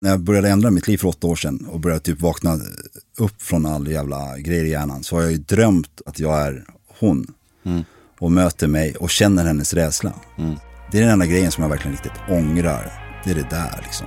När jag började ändra mitt liv för åtta år sedan och började typ vakna upp från all jävla grejer i hjärnan så har jag ju drömt att jag är hon. Mm. Och möter mig och känner hennes rädsla. Det är den enda grejen som jag verkligen riktigt ångrar. Det är det där liksom.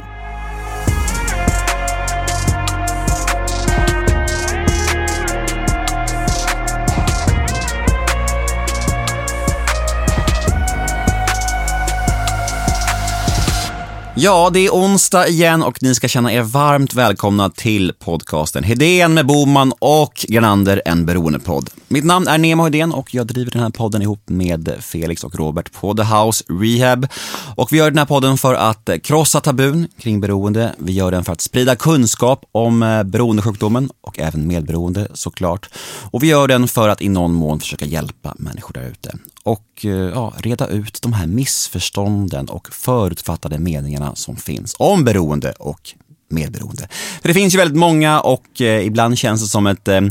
Ja, det är onsdag igen och ni ska känna er varmt välkomna till podcasten Hedén med Boman och Granander, en beroendepodd. Mitt namn är Nemo Hedén och jag driver den här podden ihop med Felix och Robert på The House Rehab. Och vi gör den här podden för att krossa tabun kring beroende. Vi gör den för att sprida kunskap om eh, beroendesjukdomen och även medberoende såklart. Och vi gör den för att i någon mån försöka hjälpa människor där ute och eh, ja, reda ut de här missförstånden och förutfattade meningarna som finns om beroende och medberoende. För det finns ju väldigt många och eh, ibland känns det som ett eh,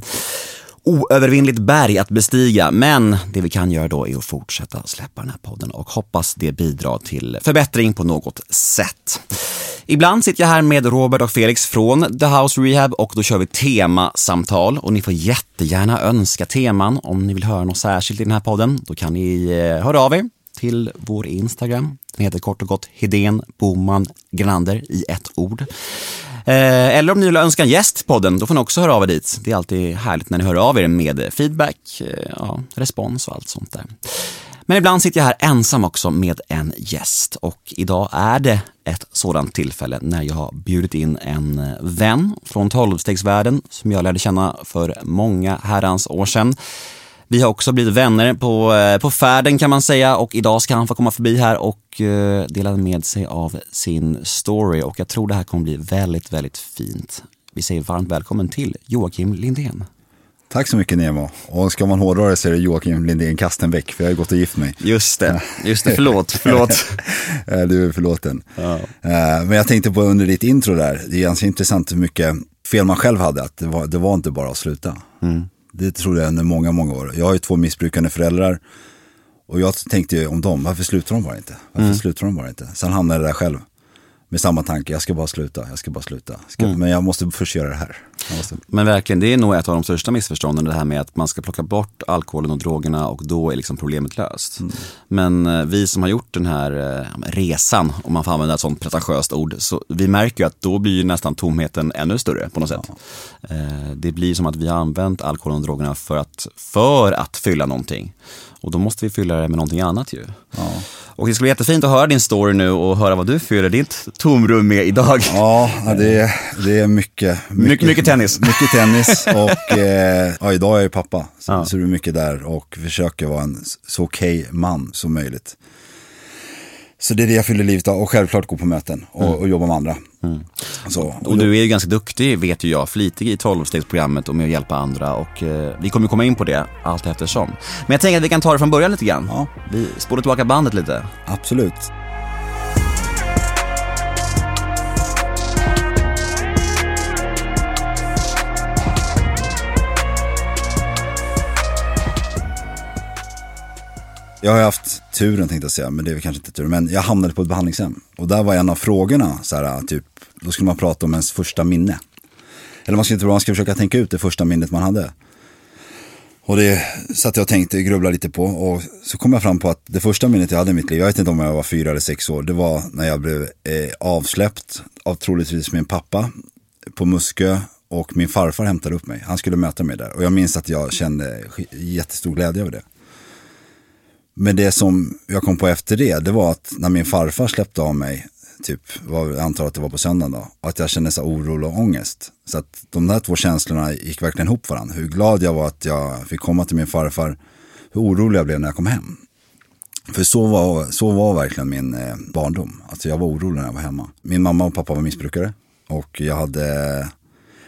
oövervinnligt berg att bestiga. Men det vi kan göra då är att fortsätta släppa den här podden och hoppas det bidrar till förbättring på något sätt. Ibland sitter jag här med Robert och Felix från The House Rehab och då kör vi temasamtal och ni får jättegärna önska teman om ni vill höra något särskilt i den här podden. Då kan ni eh, höra av er till vår Instagram. Den heter kort och gott Hedén Boman Granander i ett ord. Eh, eller om ni vill önska en gäst på podden, då får ni också höra av er dit. Det är alltid härligt när ni hör av er med feedback, eh, ja, respons och allt sånt där. Men ibland sitter jag här ensam också med en gäst och idag är det ett sådant tillfälle när jag har bjudit in en vän från tolvstegsvärlden som jag lärde känna för många herrans år sedan. Vi har också blivit vänner på, eh, på färden kan man säga och idag ska han få komma förbi här och eh, dela med sig av sin story och jag tror det här kommer bli väldigt, väldigt fint. Vi säger varmt välkommen till Joakim Lindén. Tack så mycket Nemo. Och ska man hårdra det så är det Joakim Lindén Kastenbäck, för jag har gått och gift mig. Just det, just det, förlåt, förlåt. Du är förlåten. Ja. Eh, Men jag tänkte på under ditt intro där, det är ganska intressant hur mycket fel man själv hade, att det var, det var inte bara att sluta. Det trodde jag under många, många år. Jag har ju två missbrukande föräldrar och jag tänkte ju om dem, varför slutar de bara inte? Varför slutar de bara inte? Sen hamnade jag där själv med samma tanke, jag ska bara sluta, jag ska bara sluta. Ska, Men jag måste först göra det här. Måste, Men verkligen, det är nog ett av de största missförstånden det här med att man ska plocka bort alkoholen och drogerna och då är liksom problemet löst. Men eh, vi som har gjort den här eh, resan, om man får använda ett sånt pretentiöst ord, så vi märker ju att då blir nästan tomheten ännu större på något sätt. Eh, Det blir som att vi har använt alkoholen och drogerna för att, för att fylla någonting. Och då måste vi fylla det med någonting annat ju. Och det skulle bli jättefint att höra din story nu och höra vad du fyller ditt tomrum med idag. ja, ja, det är, det är mycket, Mycket- mycket tennis. Mycket tennis och eh, ja, idag är jag ju pappa. Så, Ja. så det är mycket där och försöker vara en så okej man som möjligt. Så det är det jag fyller livet av och självklart gå på möten och, och jobba med andra. Så, Mm. Och du är ju ganska duktig, vet ju jag, flitig i 12-stegsprogrammet och med att hjälpa andra och eh, vi kommer komma in på det allt eftersom. Men jag tänker att vi kan ta det från början lite grann. Ja. Vi spolar tillbaka bandet lite. Absolut. Jag har haft turen tänkte jag säga, men det är väl kanske inte tur. Men jag hamnade på ett behandlingshem. Och där var en av frågorna, så här, typ, då skulle man prata om ens första minne. Eller man ska inte man ska försöka tänka ut det första minnet man hade. Och det satt jag och tänkte, grubblade lite på och så kom jag fram på att det första minnet jag hade i mitt liv, jag vet inte om jag var fyra eller sex år, det var när jag blev eh, avsläppt av troligtvis min pappa på Muskö och min farfar hämtade upp mig. Han skulle möta mig där och jag minns att jag kände jättestor glädje över det. Men det som jag kom på efter det, det var att när min farfar släppte av mig, typ, var, jag antar att det var på söndagen då, att jag kände så här oro och ångest. Så att de där två känslorna gick verkligen ihop varandra. Hur glad jag var att jag fick komma till min farfar, hur orolig jag blev när jag kom hem. För så var, så var verkligen min eh, barndom. Alltså jag var orolig när jag var hemma. Min mamma och pappa var missbrukare. Och jag hade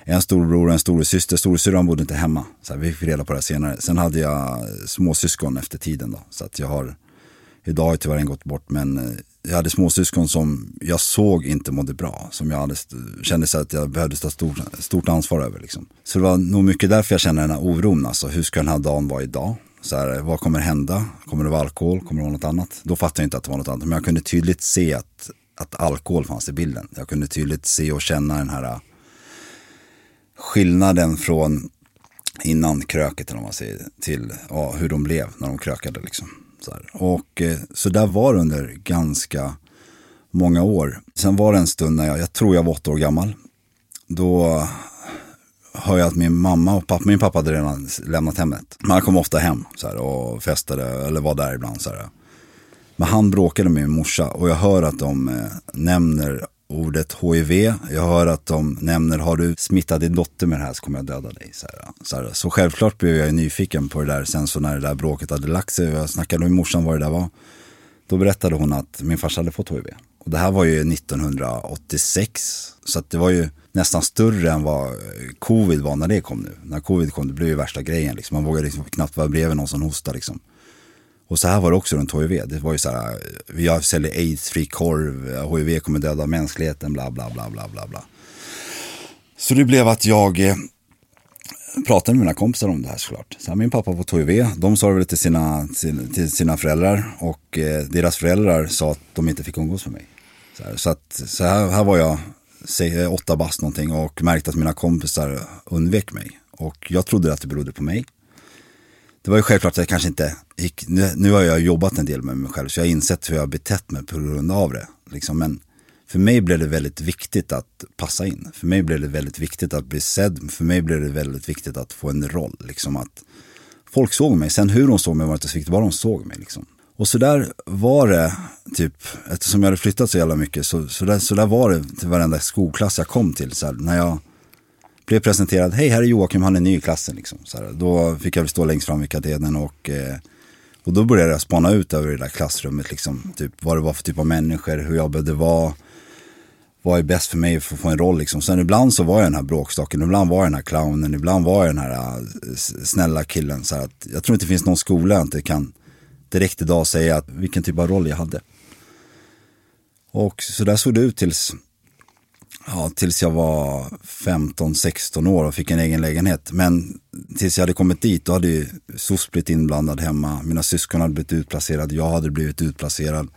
en storbror och en storasyster. Storasyrran bodde inte hemma. Så här, vi fick reda på det här senare. Sen hade jag småsyskon efter tiden då. Så att jag har, idag har tyvärr en gått bort. Men eh, jag hade småsyskon som jag såg inte mådde bra. Som jag hade, kände så att jag behövde ta stort, stort ansvar över. Liksom. Så det var nog mycket därför jag kände den här oron. Alltså, hur ska den här dagen vara idag? Så här, vad kommer hända? Kommer det vara alkohol? Kommer det vara något annat? Då fattade jag inte att det var något annat. Men jag kunde tydligt se att, att alkohol fanns i bilden. Jag kunde tydligt se och känna den här skillnaden från innan kröket eller vad man säger till ja, hur de blev när de krökade. Liksom. Så, och, eh, så där var det under ganska många år. Sen var det en stund när jag, jag tror jag var åtta år gammal. Då hör jag att min mamma och pappa, min pappa hade redan lämnat hemmet. Men han kom ofta hem så här, och festade eller var där ibland. Så här. Men han bråkade med min morsa och jag hör att de eh, nämner ordet HIV. Jag hör att de nämner, har du smittat din dotter med det här så kommer jag döda dig. Så, här, så, här. så självklart blev jag nyfiken på det där. Sen så när det där bråket hade lagt sig och jag snackade med morsan vad det där var. Då berättade hon att min farsa hade fått HIV. Och det här var ju 1986. Så att det var ju nästan större än vad covid var när det kom nu. När covid kom, det blev ju värsta grejen. Liksom. Man vågade liksom knappt vara bredvid någon som hostade. Liksom. Och så här var det också runt HIV. Det var ju så här, vi säljer aids-fri korv, HIV kommer döda mänskligheten, bla bla bla bla bla bla. Så det blev att jag eh, pratade med mina kompisar om det här såklart. Så här, min pappa på HIV, de sa det till sina, till sina föräldrar och eh, deras föräldrar sa att de inte fick umgås med mig. Så, här, så, att, så här, här var jag säg, eh, åtta bast någonting och märkte att mina kompisar undvek mig. Och jag trodde att det berodde på mig det var ju självklart att jag kanske inte gick, nu, nu, har jag jobbat en del med mig själv så jag har insett hur jag har betett mig på grund av det. Liksom. Men för mig blev det väldigt viktigt att passa in. För mig blev det väldigt viktigt att bli sedd. För mig blev det väldigt viktigt att få en roll. Liksom att folk såg mig. Sen hur de såg mig var inte så viktigt, bara de såg mig. Liksom. Och så där var det, typ, eftersom jag hade flyttat så jävla mycket, så, så, där, så där var det till varenda skolklass jag kom till. Så här, när jag blev presenterad, hej här är Joakim, han är ny i klassen. Liksom. Så här, då fick jag stå längst fram i katedern och, eh, och då började jag spana ut över det där klassrummet. Liksom, typ, vad det var för typ av människor, hur jag behövde vara. Vad är bäst för mig för att få en roll liksom. Sen ibland så var jag den här bråkstaken, ibland var jag den här clownen, ibland var jag den här eh, snälla killen. Så att, jag tror inte det finns någon skola jag inte kan direkt idag säga att, vilken typ av roll jag hade. Och så där såg det ut tills ja, tills jag var 15-16 år och fick en egen lägenhet. Men tills jag hade kommit dit, då hade ju SOS blivit inblandad hemma. Mina syskon hade blivit utplacerade, jag hade blivit utplacerad.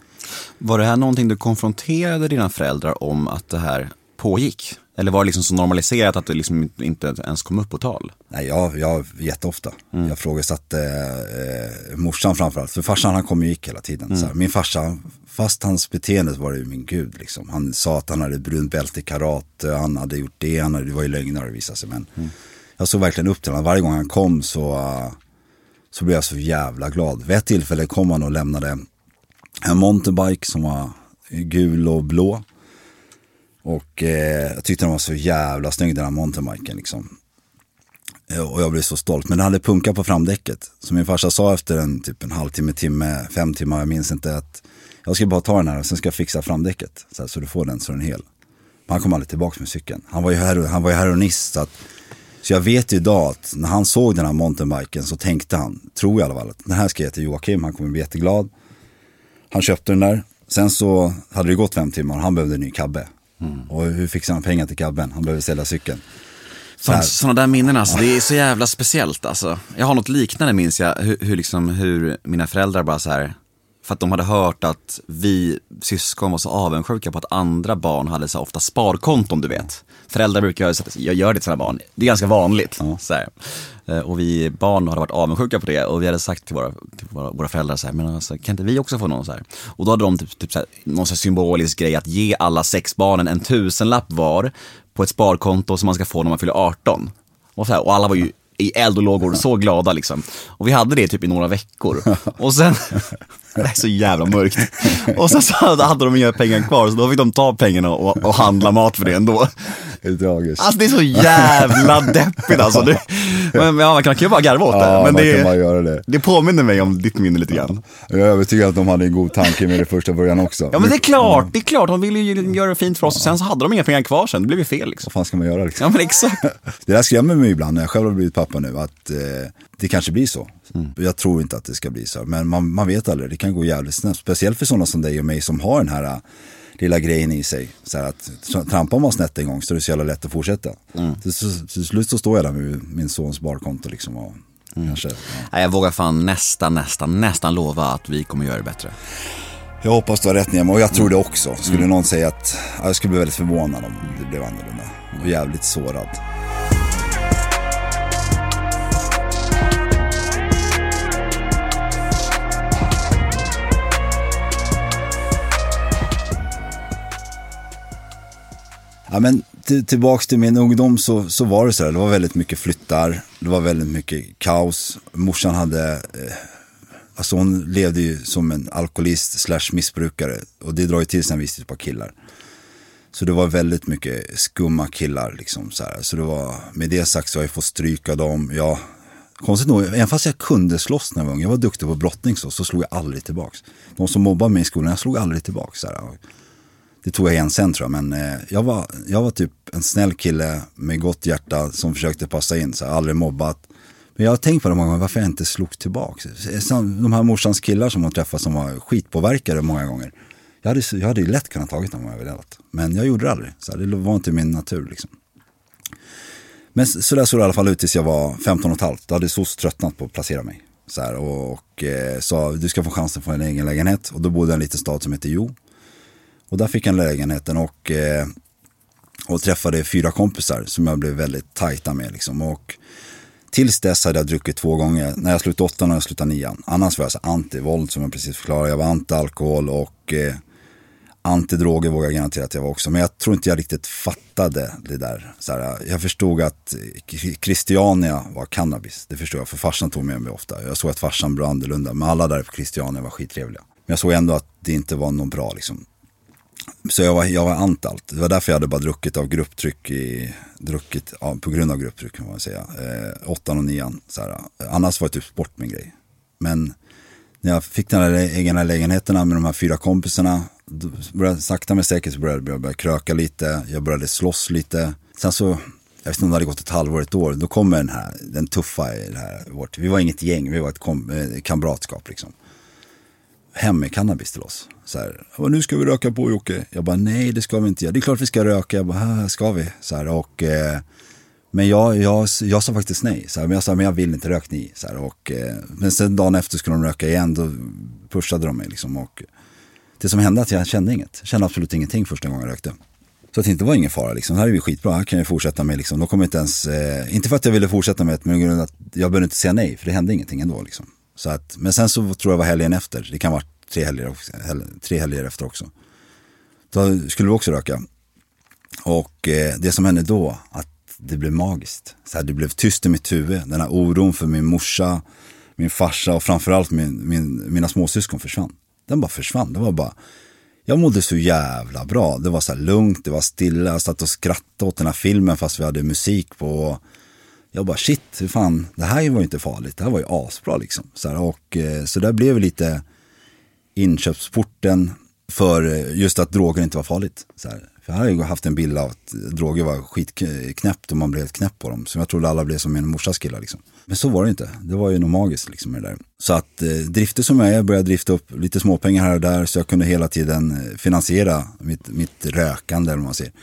Var det här någonting du konfronterade dina föräldrar om att det här pågick? Eller var det liksom så normaliserat att det liksom inte ens kom upp på tal? Nej, jag, jag jätteofta. Mm. Jag frågasatte eh, morsan framförallt. För farsan han kom och gick hela tiden. Mm. Så här, min farsa, fast hans beteende var det ju min gud. Liksom. Han sa att han hade brunt bälte i karate, han hade gjort det, han hade, det var ju lögner det visade sig. Men mm. jag såg verkligen upp till honom. Varje gång han kom så, så blev jag så jävla glad. Vid ett tillfälle kom han och lämnade en mountainbike som var gul och blå. Och eh, jag tyckte den var så jävla snygg den här mountainbiken liksom. Eh, och jag blev så stolt. Men den hade punka på framdäcket. Så min farsa sa efter en typ en halvtimme, timme, fem timmar, jag minns inte att jag ska bara ta den här och sen ska jag fixa framdäcket. Så, här, så du får den så den är hel. Men han kom aldrig tillbaka med cykeln. Han var ju, her han var ju heroinist. Så, att, så jag vet ju idag att när han såg den här mountainbiken så tänkte han, tror jag i alla fall, att den här ska jag ge till Joakim, han kommer bli jätteglad. Han köpte den där. Sen så hade det gått fem timmar och han behövde en ny kabbe. Mm. Och hur fixar han pengar till kabben? Han behöver sälja cykeln. Sådana där minnen alltså, det är så jävla speciellt alltså. Jag har något liknande minns jag, hur, hur, liksom, hur mina föräldrar bara så här, för att de hade hört att vi syskon var så avundsjuka på att andra barn hade så ofta sparkonton, du vet. Föräldrar brukar göra jag gör det till sina barn. Det är ganska vanligt. Ja. Så här. Eh, och vi barn hade varit avundsjuka på det och vi hade sagt till våra, till våra, våra föräldrar så här, men alltså, kan inte vi också få någon så här? Och då hade de typ, typ så här, någon så symbolisk grej att ge alla sex barnen en tusenlapp var på ett sparkonto som man ska få när man fyller 18. Och, så här, och alla var ju i eld och lågor, så glada liksom. Och vi hade det typ i några veckor. Och sen, det är så jävla mörkt. Och sen så hade de inga pengar kvar, så då fick de ta pengarna och, och handla mat för det ändå. Det är tragiskt. Alltså det är så jävla deppigt alltså. Det, men, ja, man kan ju bara garva åt det. Ja, men man det, kan bara göra det. det påminner mig om ditt minne lite grann. Jag är övertygad att de hade en god tanke med det första början också. Ja men det är klart, det är klart. De ville ju göra det fint för oss och sen så hade de inga pengar kvar sen. Det blev ju fel liksom. Vad fan ska man göra liksom? Ja men exakt. Det där skrämmer mig ibland när jag själv har blivit pappa nu. Att eh, det kanske blir så. Mm. Jag tror inte att det ska bli så. Men man, man vet aldrig, det kan gå jävligt snabbt. Speciellt för sådana som dig och mig som har den här äh, lilla grejen i sig. Så att trampar man snett en gång så är det så jävla lätt att fortsätta. Mm. Till, till slut så står jag där med min sons barkonto liksom. Och, mm. kanske, ja. Jag vågar fan nästan, nästan, nästan lova att vi kommer göra det bättre. Jag hoppas du har rätt Nemo och jag tror det också. Skulle mm. någon säga att, ja, jag skulle bli väldigt förvånad om det blev annorlunda. Och jävligt sårad. Ja, men tillbaks till min ungdom så, så var det så här, det var väldigt mycket flyttar, det var väldigt mycket kaos. Morsan hade, eh, alltså hon levde ju som en alkoholist slash missbrukare och det drar ju till sig en viss typ av killar. Så det var väldigt mycket skumma killar liksom så här. Så det var, med det sagt så har jag fått stryka dem. Ja, konstigt nog, även fast jag kunde slåss när jag var ung, jag var duktig på brottning så, så slog jag aldrig tillbaks. De som mobbade mig i skolan, jag slog aldrig tillbaks. Så här. Det tog jag igen sen tror jag, men eh, jag, var, jag var typ en snäll kille med gott hjärta som försökte passa in, så aldrig mobbat. Men jag har tänkt på det många gånger, varför jag inte slog tillbaka. Eh, de här morsans killar som hon träffade som var skitpåverkade många gånger. Jag hade, jag hade ju lätt kunnat tagit dem om jag velat. Men jag gjorde det aldrig. Så det var inte min natur liksom. Men så där såg det i alla fall ut tills jag var 15 och ett halvt. Då hade SOS tröttnat på att placera mig. Så här, och, och eh, sa du ska få chansen att få en egen lägenhet. Och då bodde jag i en liten stad som heter Jo. Och där fick han lägenheten och, eh, och träffade fyra kompisar som jag blev väldigt tajta med. Liksom. Och tills dess hade jag druckit två gånger. När jag slutade åttan och jag slutade nian. Annars var jag så anti-våld som jag precis förklarade. Jag var anti-alkohol och eh, antidroger vågar jag garantera att jag var också. Men jag tror inte jag riktigt fattade det där. Så här, jag förstod att Christiania var cannabis. Det förstod jag, för farsan tog med mig ofta. Jag såg att farsan var annorlunda, men alla där på Christiania var skittrevliga. Men jag såg ändå att det inte var någon bra liksom. Så jag var, jag var ant allt. Det var därför jag hade bara druckit av grupptryck, i, druckit ja, på grund av grupptryck kan man säga. Eh, åttan och nian. Så här. Annars var det typ sport min grej. Men när jag fick den här egna lägenheterna med de här fyra kompisarna, då började, sakta men säkert så började jag börja kröka lite, jag började slåss lite. Sen så, jag vet inte om det hade gått ett halvår, ett år, då kommer den här, den tuffa i det här, vårt, vi var inget gäng, vi var ett kom, eh, kamratskap liksom hem med cannabis till oss. Så här, bara, nu ska vi röka på Jocke. Jag bara, nej det ska vi inte göra. Det är klart vi ska röka. Jag bara, ska vi. Så här, och, eh, men jag, jag, jag sa faktiskt nej. Så här, men jag sa, men jag vill inte rök ni. Så här, och, eh, men sen dagen efter skulle de röka igen, då pushade de mig. Liksom, och, det som hände att jag kände inget. Jag kände absolut ingenting första gången jag rökte. Så att det inte var ingen fara liksom. Det här är ju skitbra, här kan jag fortsätta med liksom. De kommer inte ens, eh, inte för att jag ville fortsätta med det, men att jag behövde inte säga nej, för det hände ingenting ändå liksom. Så att, men sen så tror jag var helgen efter, det kan vara tre helger, tre helger efter också. Då skulle vi också röka. Och eh, det som hände då, att det blev magiskt. Så här, det blev tyst i mitt huvud. Den här oron för min morsa, min farsa och framförallt min, min, mina småsyskon försvann. Den bara försvann. Det var bara, jag mådde så jävla bra. Det var så här lugnt, det var stilla. Jag satt och skrattade åt den här filmen fast vi hade musik på. Jag bara shit, hur fan, det här var ju inte farligt. Det här var ju asbra liksom. Så, här, och, eh, så där blev lite inköpsporten för eh, just att droger inte var farligt. Så här. För jag har ju haft en bild av att droger var skitknäppt och man blev helt knäpp på dem. Så jag trodde alla blev som min morsas killar liksom. Men så var det inte. Det var ju något magiskt liksom det där. Så att eh, drifter som jag är började drifta upp lite småpengar här och där. Så jag kunde hela tiden eh, finansiera mitt, mitt rökande eller vad man säger.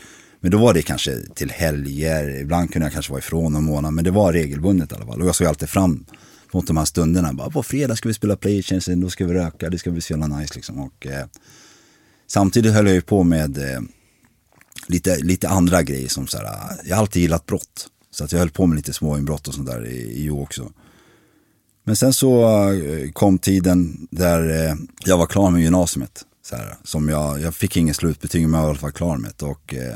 Men då var det kanske till helger, ibland kunde jag kanske vara ifrån någon månad. Men det var regelbundet i alla fall. Och jag såg alltid fram mot de här stunderna. Bara, på fredag ska vi spela Playstation, då ska vi röka, det ska bli så jävla nice liksom. Och, eh, samtidigt höll jag ju på med eh, lite, lite andra grejer som så här, eh, jag har alltid gillat brott. Så att jag höll på med lite småinbrott och sånt där i, i Jo också. Men sen så eh, kom tiden där eh, jag var klar med gymnasiet. Så här, som jag, jag fick ingen slutbetyg men jag var i alla fall klar med det. Och eh,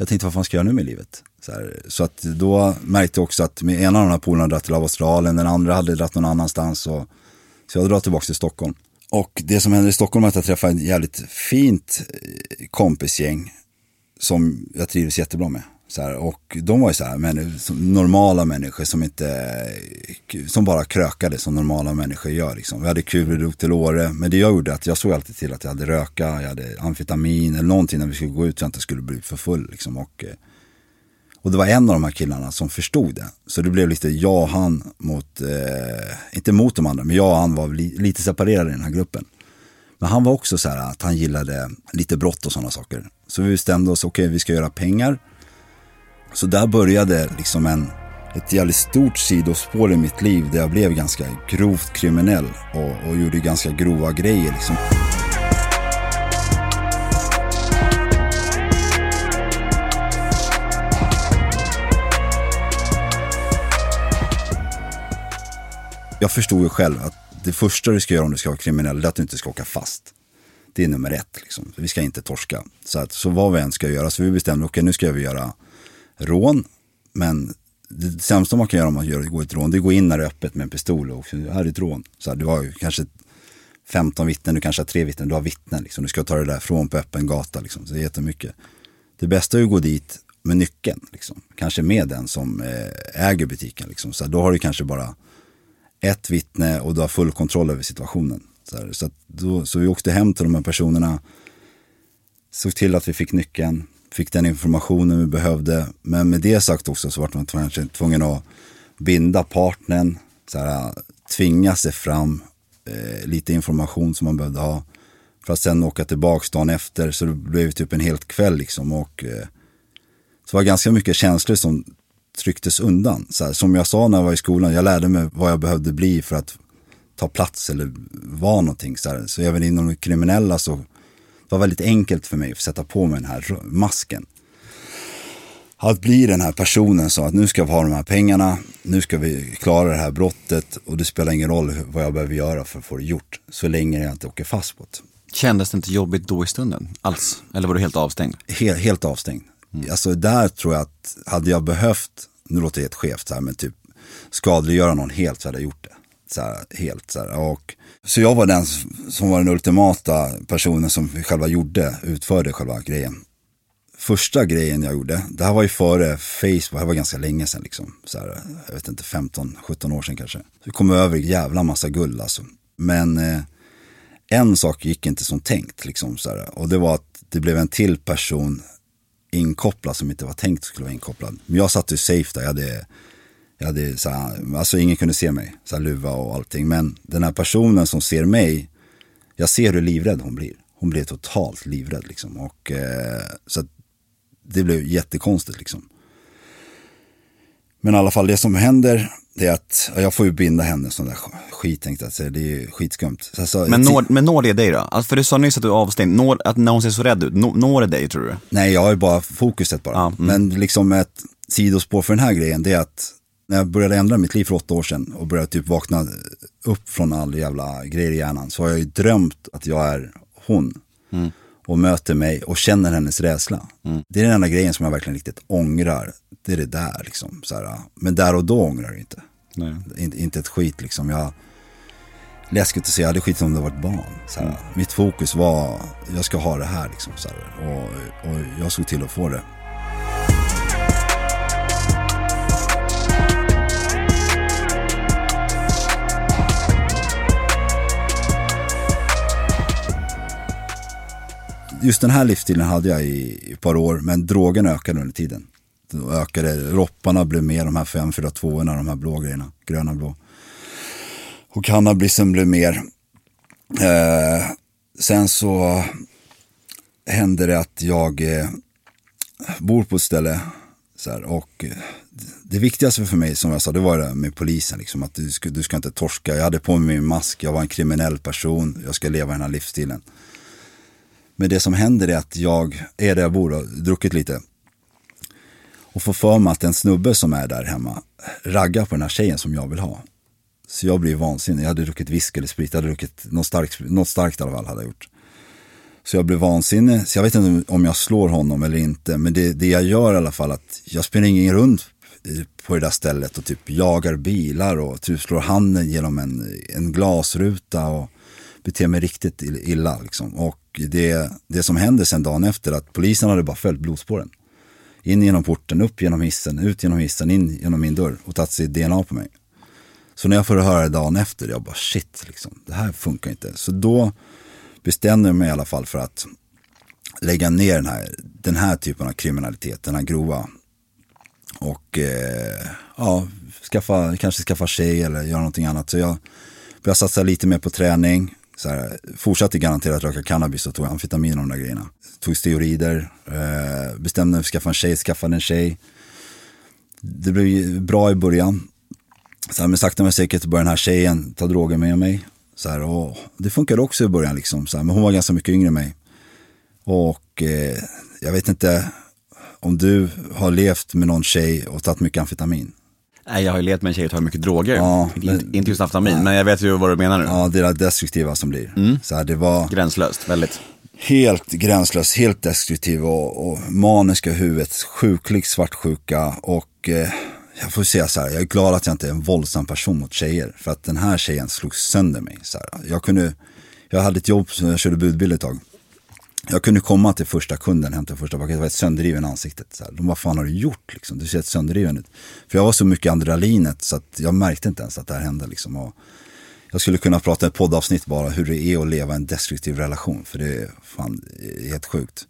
jag tänkte vad fan ska jag göra nu med livet? Så, här, så att då märkte jag också att med ena av de här polarna dratt till Australien, den andra hade dratt någon annanstans. Och, så jag drar tillbaka till Stockholm. Och det som händer i Stockholm är att jag träffar ett jävligt fint eh, kompisgäng som jag trivs jättebra med. Så här, och de var ju så här, men, normala människor som inte, som bara krökade som normala människor gör. Liksom. Vi hade kul, vi drog till Åre, men det jag gjorde att jag såg alltid till att jag hade röka, jag hade amfetamin eller någonting när vi skulle gå ut så jag inte skulle bli för full. Liksom. Och, eh, och det var en av de här killarna som förstod det. Så det blev lite jag och han mot, eh, inte mot de andra, men jag och han var li, lite separerade i den här gruppen. Men han var också så här att han gillade lite brott och sådana saker. Så vi bestämde oss, okej okay, vi ska göra pengar. Så där började liksom en, ett jävligt stort sidospår i mitt liv där jag blev ganska grovt kriminell och, och gjorde ganska grova grejer. Liksom. Jag förstod ju själv att det första du ska göra om du ska vara kriminell är att du inte ska åka fast. Det är nummer ett. Liksom. Vi ska inte torska. Så, att, så vad vi än ska göra, så vi bestämde okej okay, nu ska vi göra rån, men det sämsta man kan göra om man gör, går ett rån, det är att gå in när det är öppet med en pistol och här är ett rån. Så här, du har kanske 15 vittnen, du kanske har tre vittnen, du har vittnen. Liksom. Du ska ta det därifrån på öppen gata. Liksom. Så det är jättemycket. Det bästa är att gå dit med nyckeln. Liksom. Kanske med den som eh, äger butiken. Liksom. Så här, då har du kanske bara ett vittne och du har full kontroll över situationen. Så, här, så, då, så vi åkte hem till de här personerna, såg till att vi fick nyckeln, fick den informationen vi behövde. Men med det sagt också så var man kanske tvungen att binda partnern, så här, tvinga sig fram, eh, lite information som man behövde ha. För att sen åka tillbaka dagen efter, så det blev typ en helt kväll liksom. Och, eh, så det var ganska mycket känslor som trycktes undan. Så här, som jag sa när jag var i skolan, jag lärde mig vad jag behövde bli för att ta plats eller vara någonting. Så, här. så även inom det kriminella så det var väldigt enkelt för mig att sätta på mig den här masken. Att bli den här personen som att nu ska vi ha de här pengarna, nu ska vi klara det här brottet och det spelar ingen roll vad jag behöver göra för att få det gjort. Så länge jag inte åker fast på det. Kändes det inte jobbigt då i stunden alls? Eller var du helt avstängd? Helt, helt avstängd. Mm. Alltså där tror jag att hade jag behövt, nu låter det helt skevt här, men typ skadliggöra någon helt så hade jag gjort det. Så här, helt så här. Och, så jag var den som var den ultimata personen som själva gjorde, utförde själva grejen. Första grejen jag gjorde, det här var ju före Facebook, det här var ganska länge sedan liksom. Så här, jag vet inte, 15-17 år sedan kanske. Så vi kom över jävla massa guld alltså. Men eh, en sak gick inte som tänkt liksom. Så här, och det var att det blev en till person inkopplad som inte var tänkt skulle vara inkopplad. Men jag satt ju safe där, jag hade, jag hade så här, alltså ingen kunde se mig, så här, luva och allting. Men den här personen som ser mig, jag ser hur livrädd hon blir. Hon blir totalt livrädd liksom. Och, eh, så det blev jättekonstigt liksom. Men i alla fall det som händer det är att jag får ju binda henne sån där skit tänkte jag säga. Det är ju skitskumt. Alltså, men, når, men når det dig då? Alltså, för du sa nyss att du är avstängd. Når, att när hon ser så rädd ut, når det dig tror du? Nej, jag har ju bara fokuset bara. Ja, mm. Men liksom ett sidospår för den här grejen det är att när jag började ändra mitt liv för åtta år sedan och började typ vakna upp från all jävla grejer i hjärnan så har jag ju drömt att jag är hon. Mm och möter mig och känner hennes rädsla. Mm. Det är den enda grejen som jag verkligen riktigt ångrar. Det är det där liksom. Så här, men där och då ångrar jag inte. Nej. Inte, inte ett skit liksom. Jag, läskigt att säga, jag hade skit om det var ett barn. Så mm. Mitt fokus var, jag ska ha det här liksom. Så här, och, och jag såg till att få det. Just den här livsstilen hade jag i ett par år, men drogen ökade under tiden. Då ökade, ropparna blev mer, de här 542 de här blå grejerna, gröna blå. Och cannabisen blev mer. Eh, sen så hände det att jag eh, bor på ett ställe så här, och eh, det viktigaste för mig som jag sa, det var det med polisen. Liksom, att du ska, du ska inte torska. Jag hade på mig min mask, jag var en kriminell person, jag ska leva den här livsstilen. Men det som händer är att jag är där jag bor och druckit lite. Och får för mig att en snubbe som är där hemma raggar på den här tjejen som jag vill ha. Så jag blir vansinnig. Jag hade druckit whisky eller sprit, jag hade druckit något starkt, något starkt i alla fall hade jag gjort. Så jag blev vansinnig. Så jag vet inte om jag slår honom eller inte. Men det, det jag gör i alla fall att jag springer runt på det där stället och typ jagar bilar och typ slår handen genom en, en glasruta och beter mig riktigt illa. Liksom. Och det, det som hände sen dagen efter att polisen hade bara följt blodspåren. In genom porten, upp genom hissen, ut genom hissen, in genom min dörr och tagit sitt DNA på mig. Så när jag får höra det dagen efter, jag bara shit, liksom, det här funkar inte. Så då bestämde jag mig i alla fall för att lägga ner den här, den här typen av kriminalitet, den här grova. Och eh, ja, skaffa, kanske skaffa tjej eller göra någonting annat. Så jag började satsa lite mer på träning, så här, fortsatte garanterat röka cannabis och tog amfetamin och de där grejerna. Tog steroider, eh, bestämde mig för att skaffa en tjej, skaffade en tjej. Det blev bra i början. Så här, men sakta men säkert började den här tjejen ta droger med mig. Så här, och det funkade också i början, liksom, så här, men hon var ganska mycket yngre än mig. Och eh, jag vet inte om du har levt med någon tjej och tagit mycket amfetamin. Nej, jag har ju levt med en tjej och tagit mycket droger. Ja, inte, men- inte just amfetamin, men jag vet ju vad du menar nu. Ja, det där destruktiva som blir. Mm. Så här, det var Gränslöst, väldigt. helt gränslös, helt destruktiv och, och maniska huvudet, sjuklig svartsjuka och eh, jag får säga så här, jag är glad att jag inte är en våldsam person mot tjejer. För att den här tjejen slog sönder mig. Så här. Jag, kunde, jag hade ett jobb, jag körde budbil ett tag. Jag kunde komma till första kunden, hämta första paketet, det var ett sönderdriven ansiktet. Så här. De bara, vad fan har du gjort liksom? Du ser ett sönderdriven ut. För jag var så mycket adrenalinet så att jag märkte inte ens att det här hände liksom. Och jag skulle kunna prata ett poddavsnitt bara hur det är att leva en destruktiv relation. För det är fan det är helt sjukt.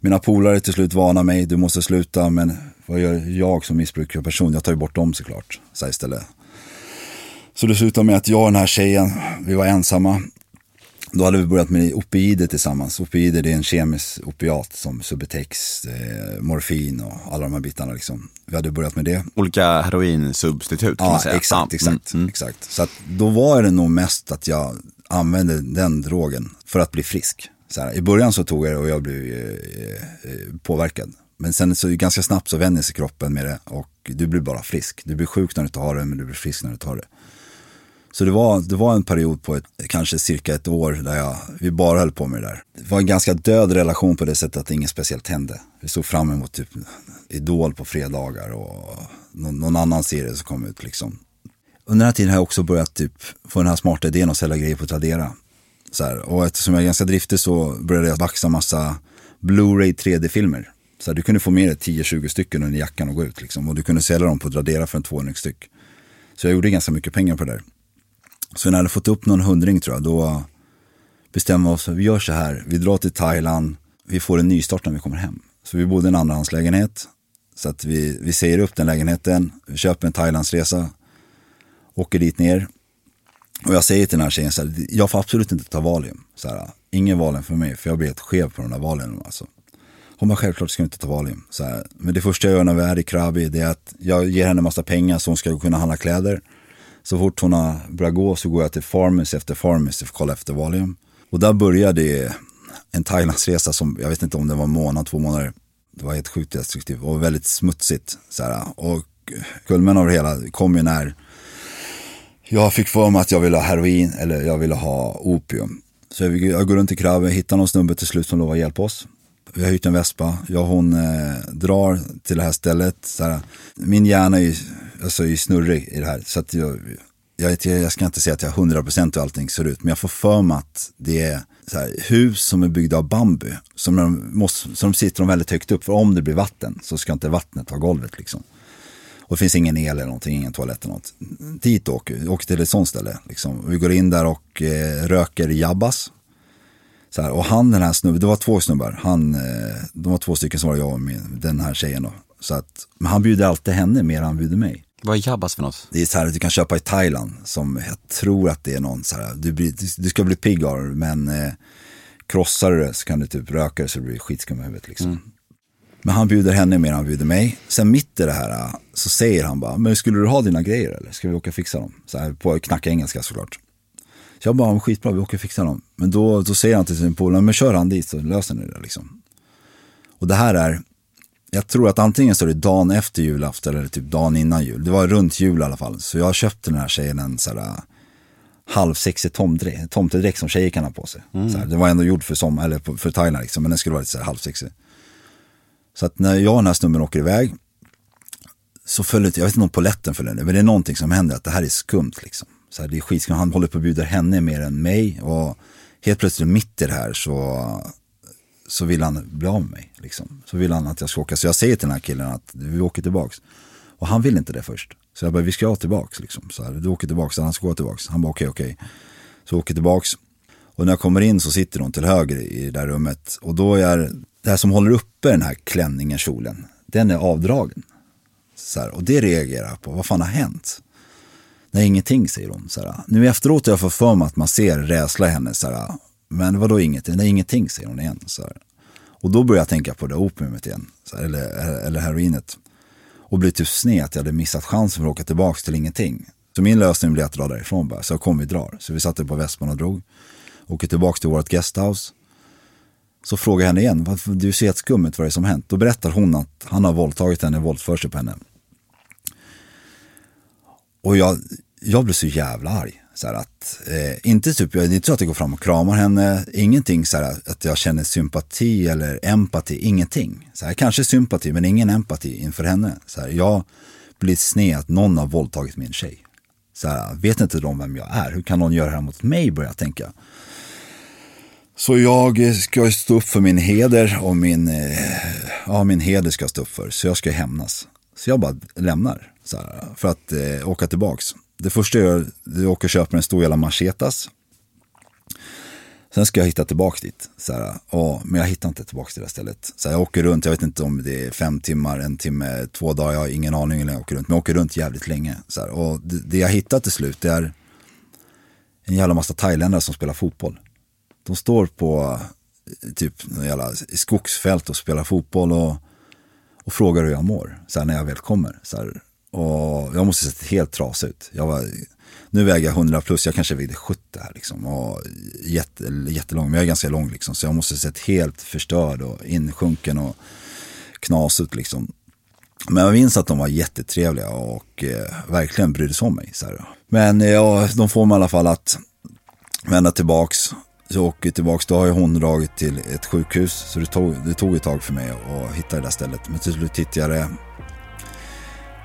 Mina polare till slut varnar mig, du måste sluta. Men vad gör jag som missbrukare person? Jag tar ju bort dem såklart. Så istället. Så det slutade med att jag och den här tjejen, vi var ensamma. Då hade vi börjat med opioider tillsammans. Opioider är en kemisk opiat som Subutex, eh, morfin och alla de här bitarna liksom. Vi hade börjat med det. Olika heroinsubstitut kan man Ja, säga. exakt, exakt, mm, mm. exakt. Så att då var det nog mest att jag använde den drogen för att bli frisk. Här, I början så tog jag det och jag blev eh, eh, påverkad. Men sen så ganska snabbt så vänjer sig kroppen med det och du blir bara frisk. Du blir sjuk när du tar det men du blir frisk när du tar det. Så det var, det var en period på ett, kanske cirka ett år där jag, vi bara höll på med det där. Det var en ganska död relation på det sättet att inget speciellt hände. Vi såg fram emot typ Idol på fredagar och någon, någon annan serie som kom ut liksom. Under den här tiden har jag också börjat typ få den här smarta idén att sälja grejer på Tradera. Så här, och eftersom jag är ganska driftig så började jag baxa massa Blu-ray 3D-filmer. Så här, du kunde få med dig 10-20 stycken under jackan och gå ut liksom. Och du kunde sälja dem på Tradera för en 200 styck. Så jag gjorde ganska mycket pengar på det där. Så när jag hade fått upp någon hundring tror jag, då bestämde vi oss för vi gör så här. Vi drar till Thailand, vi får en nystart när vi kommer hem. Så vi bodde i en andrahandslägenhet. Så att vi, vi säger upp den lägenheten, vi köper en Thailandsresa, åker dit ner. Och jag säger till den här tjejen så här, jag får absolut inte ta Valium. Så här, ingen Valium för mig, för jag blir helt skev på de där Valium. Alltså. Hon bara, självklart ska du inte ta Valium. Så här, men det första jag gör när vi är i Krabi, det är att jag ger henne massa pengar så hon ska kunna handla kläder. Så fort hon har börjat gå så går jag till Farmers efter Farmers för att kolla efter Valium. Och där började en Thailandsresa som, jag vet inte om det var en månad, två månader. Det var helt sjukt destruktivt och väldigt smutsigt. Så här. Och kulmen av det hela kom ju när jag fick för mig att jag ville ha heroin eller jag ville ha opium. Så jag, jag går runt i Krabi, hittar någon snubbe till slut som lovar att hjälpa oss. Vi har hyrt en vespa, jag och hon eh, drar till det här stället. Så här, min hjärna är ju, alltså, är ju snurrig i det här. Så att jag, jag, jag ska inte säga att jag har 100% hur allting ser ut. Men jag får för mig att det är så här, hus som är byggda av bambu. Som de, måste, som de sitter de väldigt högt upp. För om det blir vatten så ska inte vattnet ta golvet liksom. Och det finns ingen el eller någonting, ingen toalett eller något. Dit åker vi, åker till ett sånt ställe. Liksom. Vi går in där och eh, röker jabbas. Så här, och han den här snubben, det var två snubbar. Han, eh, de var två stycken som var jag och min, den här tjejen då. Så att, men han bjuder alltid henne mer än han bjuder mig. Vad är jabbas för något? Det är så här att du kan köpa i Thailand som jag tror att det är någon så här, du, blir, du, ska bli pigg av men eh, krossar du det så kan du typ röka det så blir skitskum i huvudet liksom. Men han bjuder henne mer än han bjuder mig. Sen mitt i det här eh, så säger han bara, men skulle du ha dina grejer eller? Ska vi åka och fixa dem? Så här, på knacka engelska såklart. Så jag bara, skitbra, vi åker och fixar dem. Men då, då säger han till sin polare, men kör han dit så löser ni det liksom. Och det här är, jag tror att antingen så är det dagen efter julafton eller typ dagen innan jul. Det var runt jul i alla fall. Så jag har köpt den här tjejen en så här halvsexig tomtedräkt, tomtedräkt som tjejer kan ha på sig. Så här, den var ändå gjord för, sommar, eller för Thailand liksom, men den skulle vara lite så här halvsexig. Så att när jag och den här snubben åker iväg så följer jag vet inte om poletten följer nu, men det är någonting som händer att det här är skumt liksom. Så här, det är skitskumt, han håller på att bjuda henne mer än mig och helt plötsligt mitt i det här så, så vill han bli av med mig. Liksom. Så vill han att jag ska åka, så jag säger till den här killen att vi åker tillbaks. Och han vill inte det först. Så jag bara, vi ska tillbaks liksom. Så här, du åker tillbaks, så han ska gå tillbaks. Han bara okej, okej. Så åker tillbaks. Och när jag kommer in så sitter hon till höger i det där rummet. Och då är det här som håller uppe den här klänningen, kjolen, den är avdragen. Så här, och det reagerar jag på, vad fan har hänt? Nej, ingenting säger hon. Så här, nu efteråt har jag fått för mig att man ser rädsla i henne. Så här, men vadå ingenting? Nej, ingenting säger hon igen. Så här. Och då börjar jag tänka på det opiumet igen, så här, eller, eller heroinet. Och blir typ sned att jag hade missat chansen för att åka tillbaka till ingenting. Så min lösning blev att dra därifrån bara, så jag kom vi drar. Så vi satte på vespan och drog. Åker tillbaka till vårt guesthouse. Så frågar jag henne igen, du ser helt skum ut, vad är det som hänt? Då berättar hon att han har våldtagit henne, våldfört sig på henne. och jag, jag blev så jävla arg. Så att, eh, inte typ, jag, det är inte så att jag går fram och kramar henne, ingenting så här, att jag känner sympati eller empati, ingenting. Så här, kanske sympati men ingen empati inför henne. Så här, jag blir sned att någon har våldtagit min tjej. Så här, vet inte de vem jag är? Hur kan någon göra det här mot mig börjar jag tänka. Så jag ska stå upp för min heder och min, eh, ja, min heder ska jag stå upp för. Så jag ska hämnas. Så jag bara lämnar så här, för att eh, åka tillbaks. Det första jag gör, det är att åka och köpa en stor jävla machetas. Sen ska jag hitta tillbaka dit. Så här, och, men jag hittar inte tillbaka till det stället. Så här, jag åker runt, jag vet inte om det är fem timmar, en timme, två dagar, jag har ingen aning hur länge jag åker runt. Men jag åker runt jävligt länge. Så här, och det, det jag hittar till slut det är en jävla massa thailändare som spelar fotboll. De står på eh, typ jävla skogsfält och spelar fotboll och, och frågar hur jag mår. Så här, när jag väl kommer. Så här, och jag måste sett helt trasig ut. Jag var, nu väger jag 100 plus, jag kanske vägde 70 här liksom. Och jätte, jättelång, men jag är ganska lång liksom. Så jag måste sett helt förstörd och insjunken och knas ut liksom. Men jag minns att de var jättetrevliga och eh, verkligen brydde sig om mig. Så här. Men eh, ja, de får mig i alla fall att vända tillbaks. Så jag åker tillbaks, då har ju hon dragit till ett sjukhus. Så det tog, det tog ett tag för mig att hitta det där stället. Men till slut hittade jag det.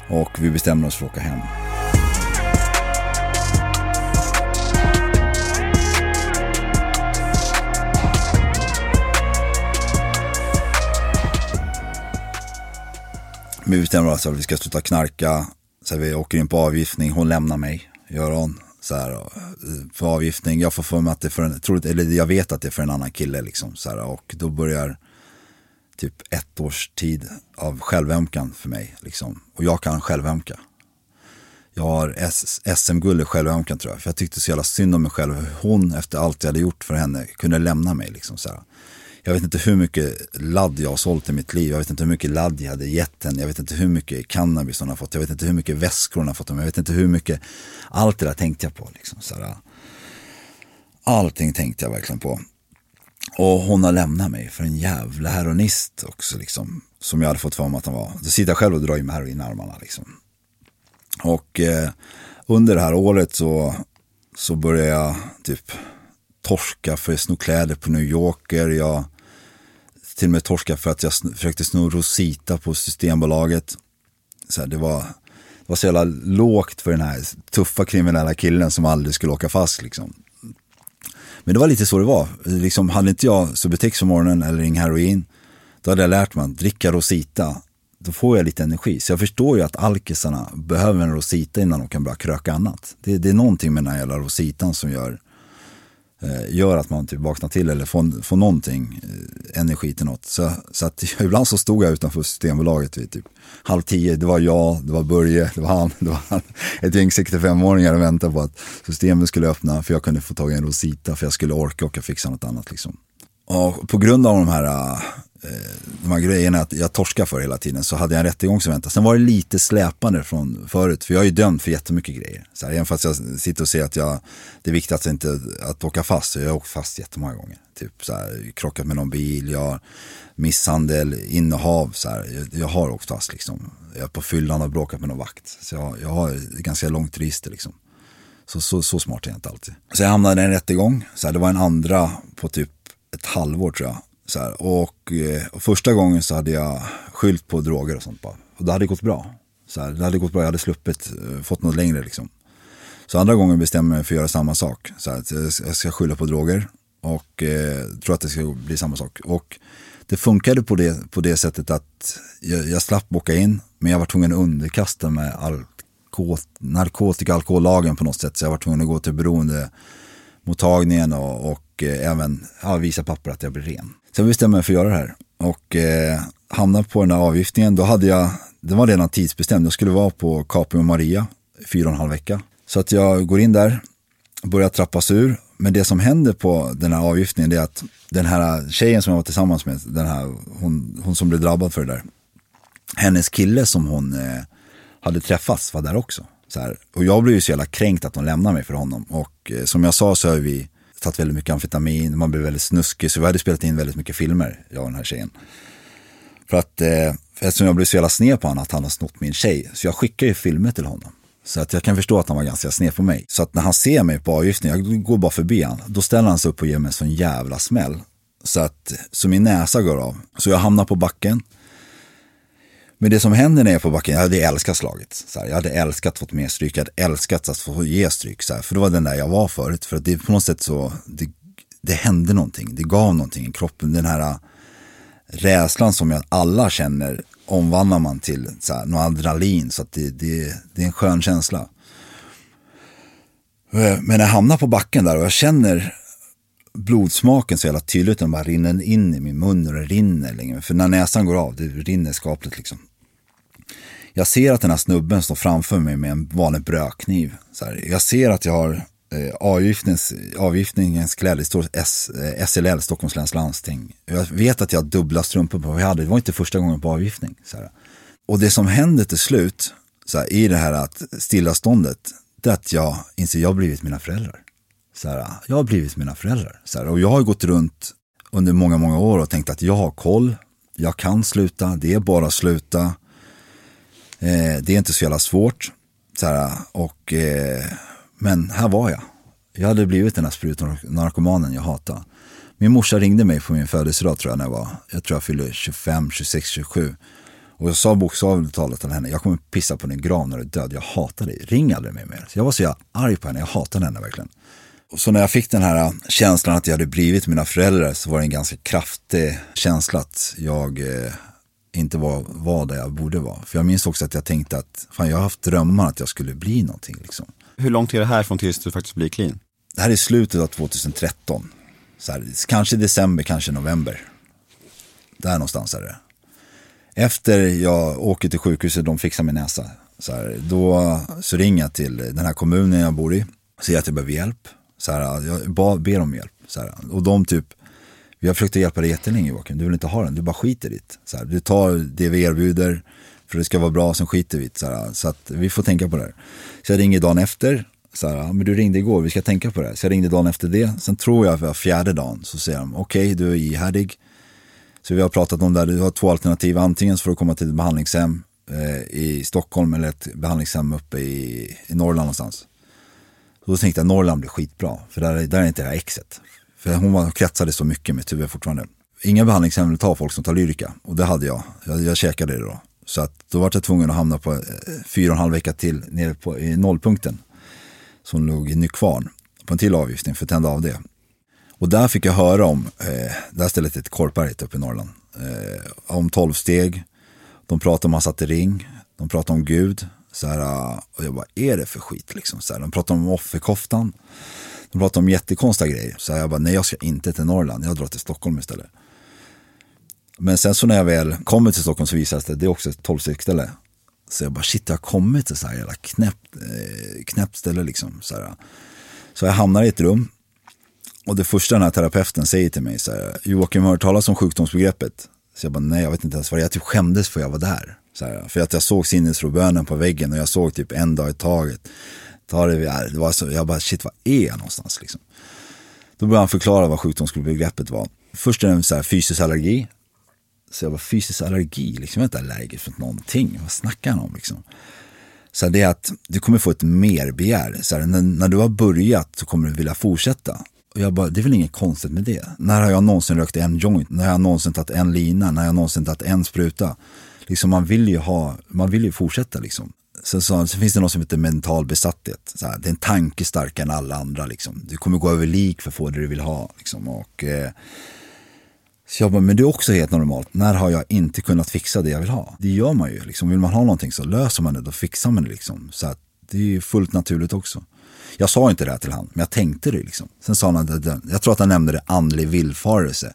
Och vi bestämde oss för att åka hem. Vi bestämmer oss för att vi ska sluta knarka. Så vi åker in på avgiftning, hon lämnar mig, gör hon. Så här, eh, för avgiftning, jag får för mig att det är för en, troligt, eller jag vet att det är för en annan kille liksom. Så här, och då börjar typ ett års tid av självömkan för mig. Liksom. Och jag kan självömka. Jag har SM-guld i självömkan tror jag. För jag tyckte så jävla synd om mig själv. Hur hon efter allt jag hade gjort för henne kunde lämna mig. Liksom, så här. Jag vet inte hur mycket ladd jag har sålt i mitt liv. Jag vet inte hur mycket ladd jag hade gett henne. Jag vet inte hur mycket cannabis hon har fått. Jag vet inte hur mycket väskor hon har fått. Jag vet inte hur mycket. Allt det där tänkte jag på. Liksom, så här. Allting tänkte jag verkligen på. Och hon har lämnat mig för en jävla heroinist också liksom. Som jag hade fått för mig att han var. Då sitter jag själv och drar i med heroinarmarna liksom. Och eh, under det här året så, så började jag typ torska för att sno kläder på New Yorker. Jag till och med torska för att jag försökte sno Rosita på Systembolaget. Så här, det, var, det var så jävla lågt för den här tuffa kriminella killen som aldrig skulle åka fast liksom. Men det var lite så det var. Liksom, hade inte jag Subutex på morgonen eller ing heroin, då hade jag lärt mig att dricka Rosita, då får jag lite energi. Så jag förstår ju att alkisarna behöver en Rosita innan de kan börja kröka annat. Det, det är någonting med den här jävla Rositan som gör, Eh, gör att man typ vaknar till eller får, får någonting, eh, energi till något. Så, så att ibland så stod jag utanför Systembolaget vid typ halv tio. Det var jag, det var Börje, det var han, det var han. Ett gäng 65-åringar och väntade på att systemet skulle öppna för jag kunde få tag i en Rosita för jag skulle orka och fixa något annat liksom. Och på grund av de här, Eh, de här grejerna att jag torskar för hela tiden så hade jag en rättegång som väntade. Sen var det lite släpande från förut, för jag är ju dömd för jättemycket grejer. Så här, även fast jag sitter och säger att jag, det är viktigt att, inte, att åka fast, så jag har åkt fast jättemånga gånger. Typ så här, krockat med någon bil, jag har misshandel, innehav, så här, jag, jag har åkt fast liksom. Jag är på fyllan och bråkat med någon vakt. Så jag, jag har ett ganska långt register liksom. Så, så, så smart är jag inte alltid. Så jag hamnade i en rättegång, så här, det var en andra på typ ett halvår tror jag. Så här, och, eh, och, första gången så hade jag skylt på droger och sånt bara. Och det hade gått bra. Så här, det hade gått bra, jag hade sluppit, eh, fått något längre liksom. Så andra gången bestämde jag mig för att göra samma sak. Så här, jag ska skylla på droger och eh, tror att det ska bli samma sak. Och det funkade på det, på det sättet att jag, jag slapp boka in, men jag var tvungen att underkasta mig alko, narkotika alkohollagen på något sätt. Så jag var tvungen att gå till beroendemottagningen och, och och eh, även ja, visa papper att jag blir ren. Så jag bestämde mig för att göra det här och eh, hamnade på den där avgiftningen. Då hade jag, det var redan tidsbestämt, jag skulle vara på Capio Maria fyra och en halv vecka. Så att jag går in där, börjar trappas ur. Men det som händer på den här avgiftningen är att den här tjejen som jag var tillsammans med, den här, hon, hon som blev drabbad för det där. Hennes kille som hon eh, hade träffats var där också. Så här, och jag blev ju så jävla kränkt att hon lämnade mig för honom. Och eh, som jag sa så är vi tagit väldigt mycket amfetamin, man blev väldigt snuskig. Så vi hade spelat in väldigt mycket filmer, jag och den här tjejen. För att, eh, eftersom jag blev så jävla sned på honom att han har snott min tjej. Så jag skickade ju filmer till honom. Så att jag kan förstå att han var ganska sned på mig. Så att när han ser mig på avgiftning, jag går bara förbi han, då ställer han sig upp och ger mig en sån jävla smäll. Så att, så min näsa går av. Så jag hamnar på backen. Men det som händer när jag är på backen, jag hade älskat slaget. Så här, jag hade älskat fått mer stryk, jag hade älskat att få ge stryk. Så här, för det var den där jag var förut. För att det på något sätt så, det, det hände någonting, det gav någonting i kroppen. Den här äh, rädslan som jag alla känner omvandlar man till så här, någon adrenalin. Så att det, det, det är en skön känsla. Äh, men när jag hamnar på backen där och jag känner blodsmaken så jävla tydligt. Den bara rinner in i min mun och det rinner längre. För när näsan går av, det rinner skapligt liksom. Jag ser att den här snubben står framför mig med en vanlig brödkniv. Så här. Jag ser att jag har eh, avgiftningens, avgiftningens kläder, det står S, eh, SLL, Stockholms läns landsting. Jag vet att jag har dubbla strumpor på vad jag hade, det var inte första gången på avgiftning. Så här. Och det som händer till slut, så här, i det här att stillaståndet, det är att jag inser att jag har blivit mina föräldrar. Så här, jag har blivit mina föräldrar. Så här, och jag har gått runt under många, många år och tänkt att jag har koll. Jag kan sluta, det är bara att sluta. Eh, det är inte så jävla svårt. Så här, och, eh, men här var jag. Jag hade blivit den här sprutnarkomanen jag hatade. Min morsa ringde mig på min födelsedag tror jag när jag var, jag tror jag fyllde 25, 26, 27. Och jag sa bokstavligt talat till henne, jag kommer pissa på din grav när du är död, jag hatar dig, ring aldrig mig mer. Så jag var så jävla arg på henne, jag hatade henne verkligen. Så när jag fick den här känslan att jag hade blivit mina föräldrar så var det en ganska kraftig känsla att jag eh, inte var, var där jag borde vara. För jag minns också att jag tänkte att fan, jag har haft drömmar att jag skulle bli någonting. Liksom. Hur långt är det här från tills du faktiskt blir clean? Det här är slutet av 2013. Så här, kanske december, kanske november. Där någonstans är det. Efter jag åker till sjukhuset, de fixar min näsa. Så, här, då så ringer jag till den här kommunen jag bor i. Säger att jag behöver hjälp. Så här, jag ber om hjälp. Så här, och de typ, vi har försökt hjälpa dig jättelänge Joakim, du vill inte ha den, du bara skiter i det. Så här, du tar det vi erbjuder för det ska vara bra, sen skiter vi så, här, så att vi får tänka på det här. Så jag ringer dagen efter, så här, men du ringde igår, vi ska tänka på det här. Så jag ringde dagen efter det, sen tror jag för fjärde dagen så säger de, okej okay, du är ihärdig. Så vi har pratat om det här, du har två alternativ, antingen så får du komma till ett behandlingshem eh, i Stockholm eller ett behandlingshem uppe i, i Norrland någonstans. Så då tänkte jag Norrland blir skitbra, för där, där är inte det här exet. För hon var, kretsade så mycket med Tuve fortfarande. Inga behandlingshem vill ta folk som tar Lyrica och det hade jag. Jag, jag käkade det då. Så att då var jag tvungen att hamna på eh, fyra och en halv vecka till nere på, i nollpunkten. Som låg i Nykvarn. På en till avgiftning för att tända av det. Och där fick jag höra om, eh, där stället ett korpberget uppe i Norrland. Eh, om tolv steg. De pratade om att satte ring. De pratade om Gud. Så här, äh, och jag bara, är det för skit liksom? Så här, de pratar om offerkoftan. De pratar om jättekonstiga grejer. Så här, jag bara, nej jag ska inte till Norrland, jag drar till Stockholm istället. Men sen så när jag väl kommer till Stockholm så visar det sig att det är också ett tolvstegsställe. Så jag bara, shit jag har kommit till så här jävla knäppt, eh, knäppt ställe liksom. Så, här. så jag hamnar i ett rum. Och det första den här terapeuten säger till mig så här, Joakim har hört talas om sjukdomsbegreppet? Så jag bara, nej jag vet inte ens vad det är. Jag typ skämdes för jag var där. Så här, för att jag såg sinnesrobönen på väggen och jag såg typ en dag i taget. Ta det, det var så, jag bara, shit vad är jag någonstans liksom? Då började han förklara vad sjukdomsbegreppet var. Först är det så här, fysisk allergi. Så jag bara, fysisk allergi, liksom, jag är inte allergisk mot någonting. Vad snackar han om liksom? Så det är att du kommer få ett merbegär. Så här, när, när du har börjat så kommer du vilja fortsätta. Och jag bara, det är väl inget konstigt med det. När har jag någonsin rökt en joint? När har jag någonsin tagit en lina? När har jag någonsin tagit en spruta? Liksom man vill ju ha, man vill ju fortsätta liksom. Sen, så, så, finns det något som heter mental besatthet. Så här, det är en tanke starkare än alla andra. Liksom. Du kommer gå över lik för att få det du vill ha. Liksom. Och, eh, så jag bara, men det är också helt normalt. När har jag inte kunnat fixa det jag vill ha? Det gör man ju. Liksom. Vill man ha någonting så löser man det, då fixar man det. Liksom. Så att det är ju fullt naturligt också. Jag sa inte det här till han, men jag tänkte det. Liksom. Sen sa han, att jag tror att han nämnde det andlig villfarelse.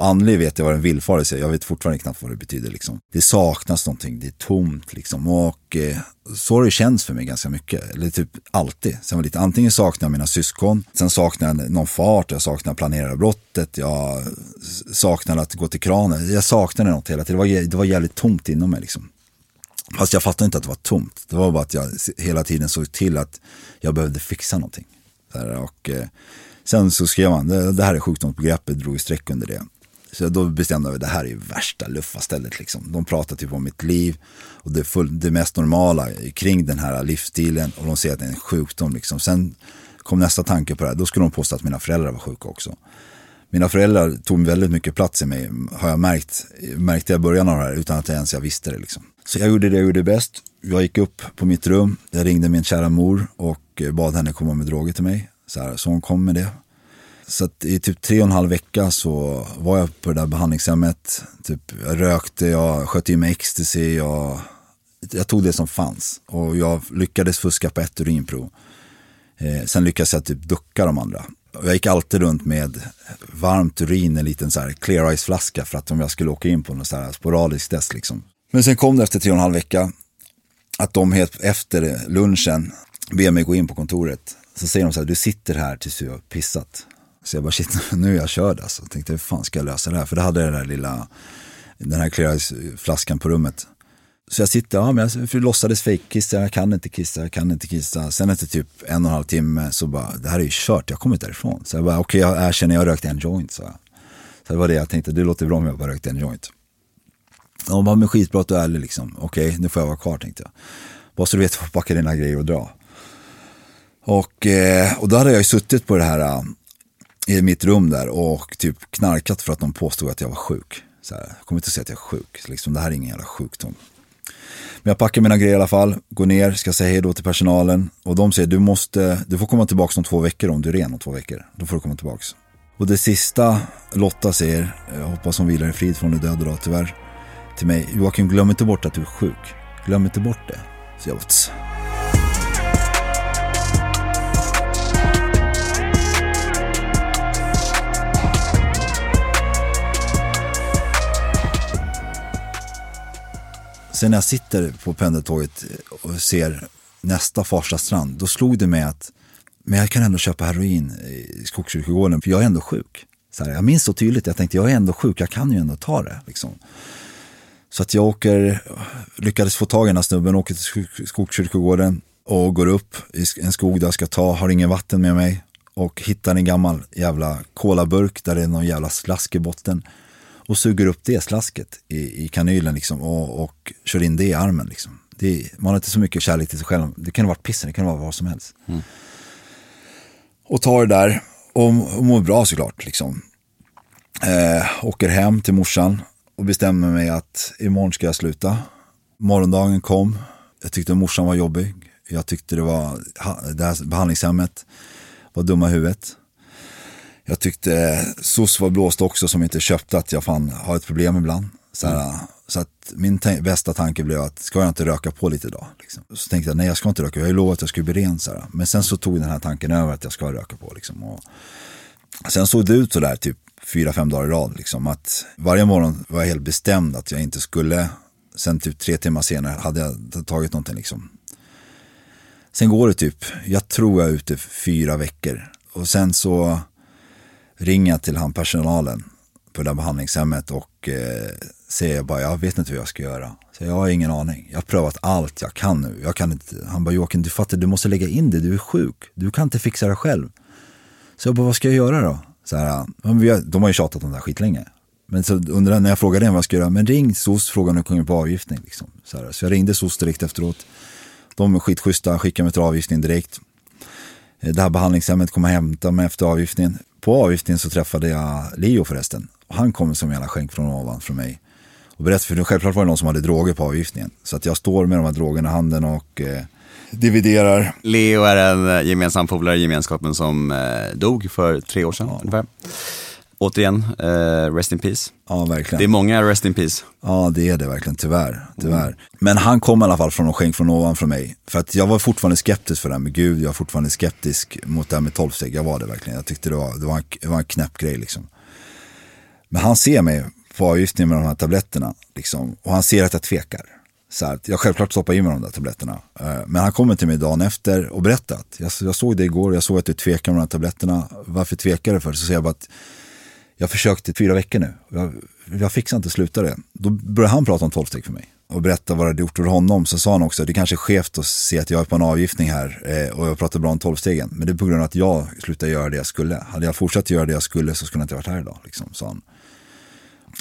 Andlig vet jag vad en villfarelse är, jag vet fortfarande knappt vad det betyder. Liksom. Det saknas någonting, det är tomt liksom. Och eh, så har det känts för mig ganska mycket, eller typ alltid. Sen var lite, antingen saknar jag mina syskon, sen saknar jag någon fart, jag saknar planera brottet, jag saknar att gå till kranen. Jag saknade något hela tiden, det var, det var jävligt tomt inom mig liksom. Fast jag fattade inte att det var tomt. Det var bara att jag hela tiden såg till att jag behövde fixa någonting. Och, eh, sen så skrev han, det, det här är sjukdomsbegreppet, drog streck under det. Så då bestämde jag att det här är ju värsta luffastället. Liksom. De pratar typ om mitt liv och det, full, det mest normala kring den här livsstilen och de säger att det är en sjukdom. Liksom. Sen kom nästa tanke på det här, då skulle de påstå att mina föräldrar var sjuka också. Mina föräldrar tog väldigt mycket plats i mig, har jag märkt, märkte jag i början av det här utan att jag ens jag visste det. Liksom. Så jag gjorde det jag gjorde bäst. Jag gick upp på mitt rum, jag ringde min kära mor och bad henne komma med droger till mig. Så, här, så hon kom med det. Så att i typ tre och en halv vecka så var jag på det där behandlingshemmet. Typ, jag rökte, jag sköt i mig ecstasy, jag, jag tog det som fanns. Och jag lyckades fuska på ett urinprov. Eh, sen lyckades jag typ ducka de andra. Och Jag gick alltid runt med varmt urin, en liten så här clear eyes flaska för att om jag skulle åka in på något så här sporadiskt test liksom. Men sen kom det efter tre och en halv vecka att de helt efter lunchen ber mig gå in på kontoret. Så säger de så här, du sitter här tills du har pissat. Så jag bara, shit, nu är jag körd alltså. Jag tänkte, hur fan ska jag lösa det här? För då hade jag den där lilla, den här clear eh, flaskan på rummet. Så jag sitter, ja men jag låtsades fejkkissa, jag kan inte kissa, jag kan inte kissa. Sen efter typ en och en halv timme så bara, det här är ju kört, jag kommer inte därifrån. Så jag bara, okej okay, jag erkänner, jag rökte en joint, så. Så det var det jag tänkte, det låter bra om jag bara rökte en joint. Och de bara, men skitbra att du är ärlig liksom. Okej, okay, nu får jag vara kvar tänkte jag. Bara så du vet, packa dina grejer och dra. Och, eh, och då hade jag ju suttit på det här eh, i mitt rum där och typ knarkat för att de påstod att jag var sjuk. Så här, jag kommer inte att säga att jag är sjuk, liksom, det här är ingen jävla sjukdom. Men jag packar mina grejer i alla fall, går ner, ska säga hej då till personalen och de säger du måste, du får komma tillbaka om två veckor om du är ren om två veckor. Då får du komma tillbaka. Och det sista Lotta säger, jag hoppas hon vilar i frid från de döda då tyvärr, till mig, Joakim glöm inte bort att du är sjuk. Glöm inte bort det. Så jag bara, Sen när jag sitter på pendeltåget och ser nästa Farsta strand, då slog det mig att men jag kan ändå köpa heroin i Skogskyrkogården för jag är ändå sjuk. Så här, jag minns så tydligt, jag tänkte jag är ändå sjuk, jag kan ju ändå ta det. Liksom. Så att jag åker, lyckades få tag i den här snubben, åker till Skogskyrkogården och går upp i en skog där jag ska ta, har ingen vatten med mig och hittar en gammal jävla kolaburk där det är någon jävla slask i botten och suger upp det slasket i, i kanylen liksom, och, och kör in det i armen. Liksom. Det, man har inte så mycket kärlek till sig själv. Det kan vara pissen, det kan vara vad som helst. Mm. Och tar det där och, och mår bra såklart. Liksom. Eh, åker hem till morsan och bestämmer mig att imorgon ska jag sluta. Morgondagen kom. Jag tyckte morsan var jobbig. Jag tyckte det var det här behandlingshemmet var dumma i huvudet. Jag tyckte SOS var blåst också som inte köpte att jag fan har ett problem ibland. Så, här, mm. så att min bästa tanke blev att ska jag inte röka på lite idag? Liksom. Så tänkte jag nej jag ska inte röka, jag har ju lovat att jag skulle bli ren. Så här. Men sen så tog den här tanken över att jag ska röka på. Liksom. Och sen såg det ut sådär typ fyra, fem dagar i rad. Liksom, att varje morgon var jag helt bestämd att jag inte skulle, sen typ tre timmar senare hade jag tagit någonting. Liksom. Sen går det typ, jag tror jag är ute fyra veckor. Och sen så ringa till han personalen på det där behandlingshemmet och eh, säger bara, jag vet inte hur jag ska göra. Så jag har ingen aning. Jag har prövat allt jag kan nu. Jag kan inte. Han bara, Joakim, du fattar, du måste lägga in det. Du är sjuk. Du kan inte fixa det själv. Så jag bara, vad ska jag göra då? Så här, de har ju tjatat om det här skitlänge. Men så under, när jag frågade vad jag ska göra, men ring SOS, fråga om kommer på avgiftning. Liksom. Så, här, så jag ringde SOS direkt efteråt. De är skitschyssta, skickade mig till avgiftning direkt. Eh, det här behandlingshemmet kom och hämtade mig efter avgiftningen på avgiftningen så träffade jag Leo förresten. Han kom som en jävla skänk från ovan från mig. Och berättade, för självklart var det någon som hade droger på avgiftningen. Så att jag står med de här drogerna i handen och eh, dividerar. Leo är en eh, gemensam polare i gemenskapen som eh, dog för tre år sedan ja. ungefär återigen, uh, rest in peace. Ja, verkligen. Det är många rest in peace. Ja, det är det verkligen, tyvärr. tyvärr. Mm. Men han kom i alla fall från en skänk från ovan från mig. För att jag var fortfarande skeptisk för det här med Gud, jag var fortfarande skeptisk mot det här med tolvsteg. Jag var det verkligen. Jag tyckte det var, det var, en, det var en knäpp grej liksom. Men han ser mig på avgiftningen med de här tabletterna. Liksom, och han ser att jag tvekar. Så här, jag självklart stoppar i mig de där tabletterna. Eh, men han kommer till mig dagen efter och berättar att jag, jag såg det igår, jag såg att du tvekar med de här tabletterna. Varför tvekar du för? Så säger jag bara att jag försökte i fyra veckor nu. Jag, jag fixar inte att sluta det. Då började han prata om tolvsteg för mig och berätta vad det hade gjort för honom. Så sa han också, det kanske är skevt att se att jag är på en avgiftning här eh, och jag pratar bra om tolvstegen. Men det är på grund av att jag slutade göra det jag skulle. Hade jag fortsatt göra det jag skulle så skulle jag inte varit här idag. Liksom, sa han.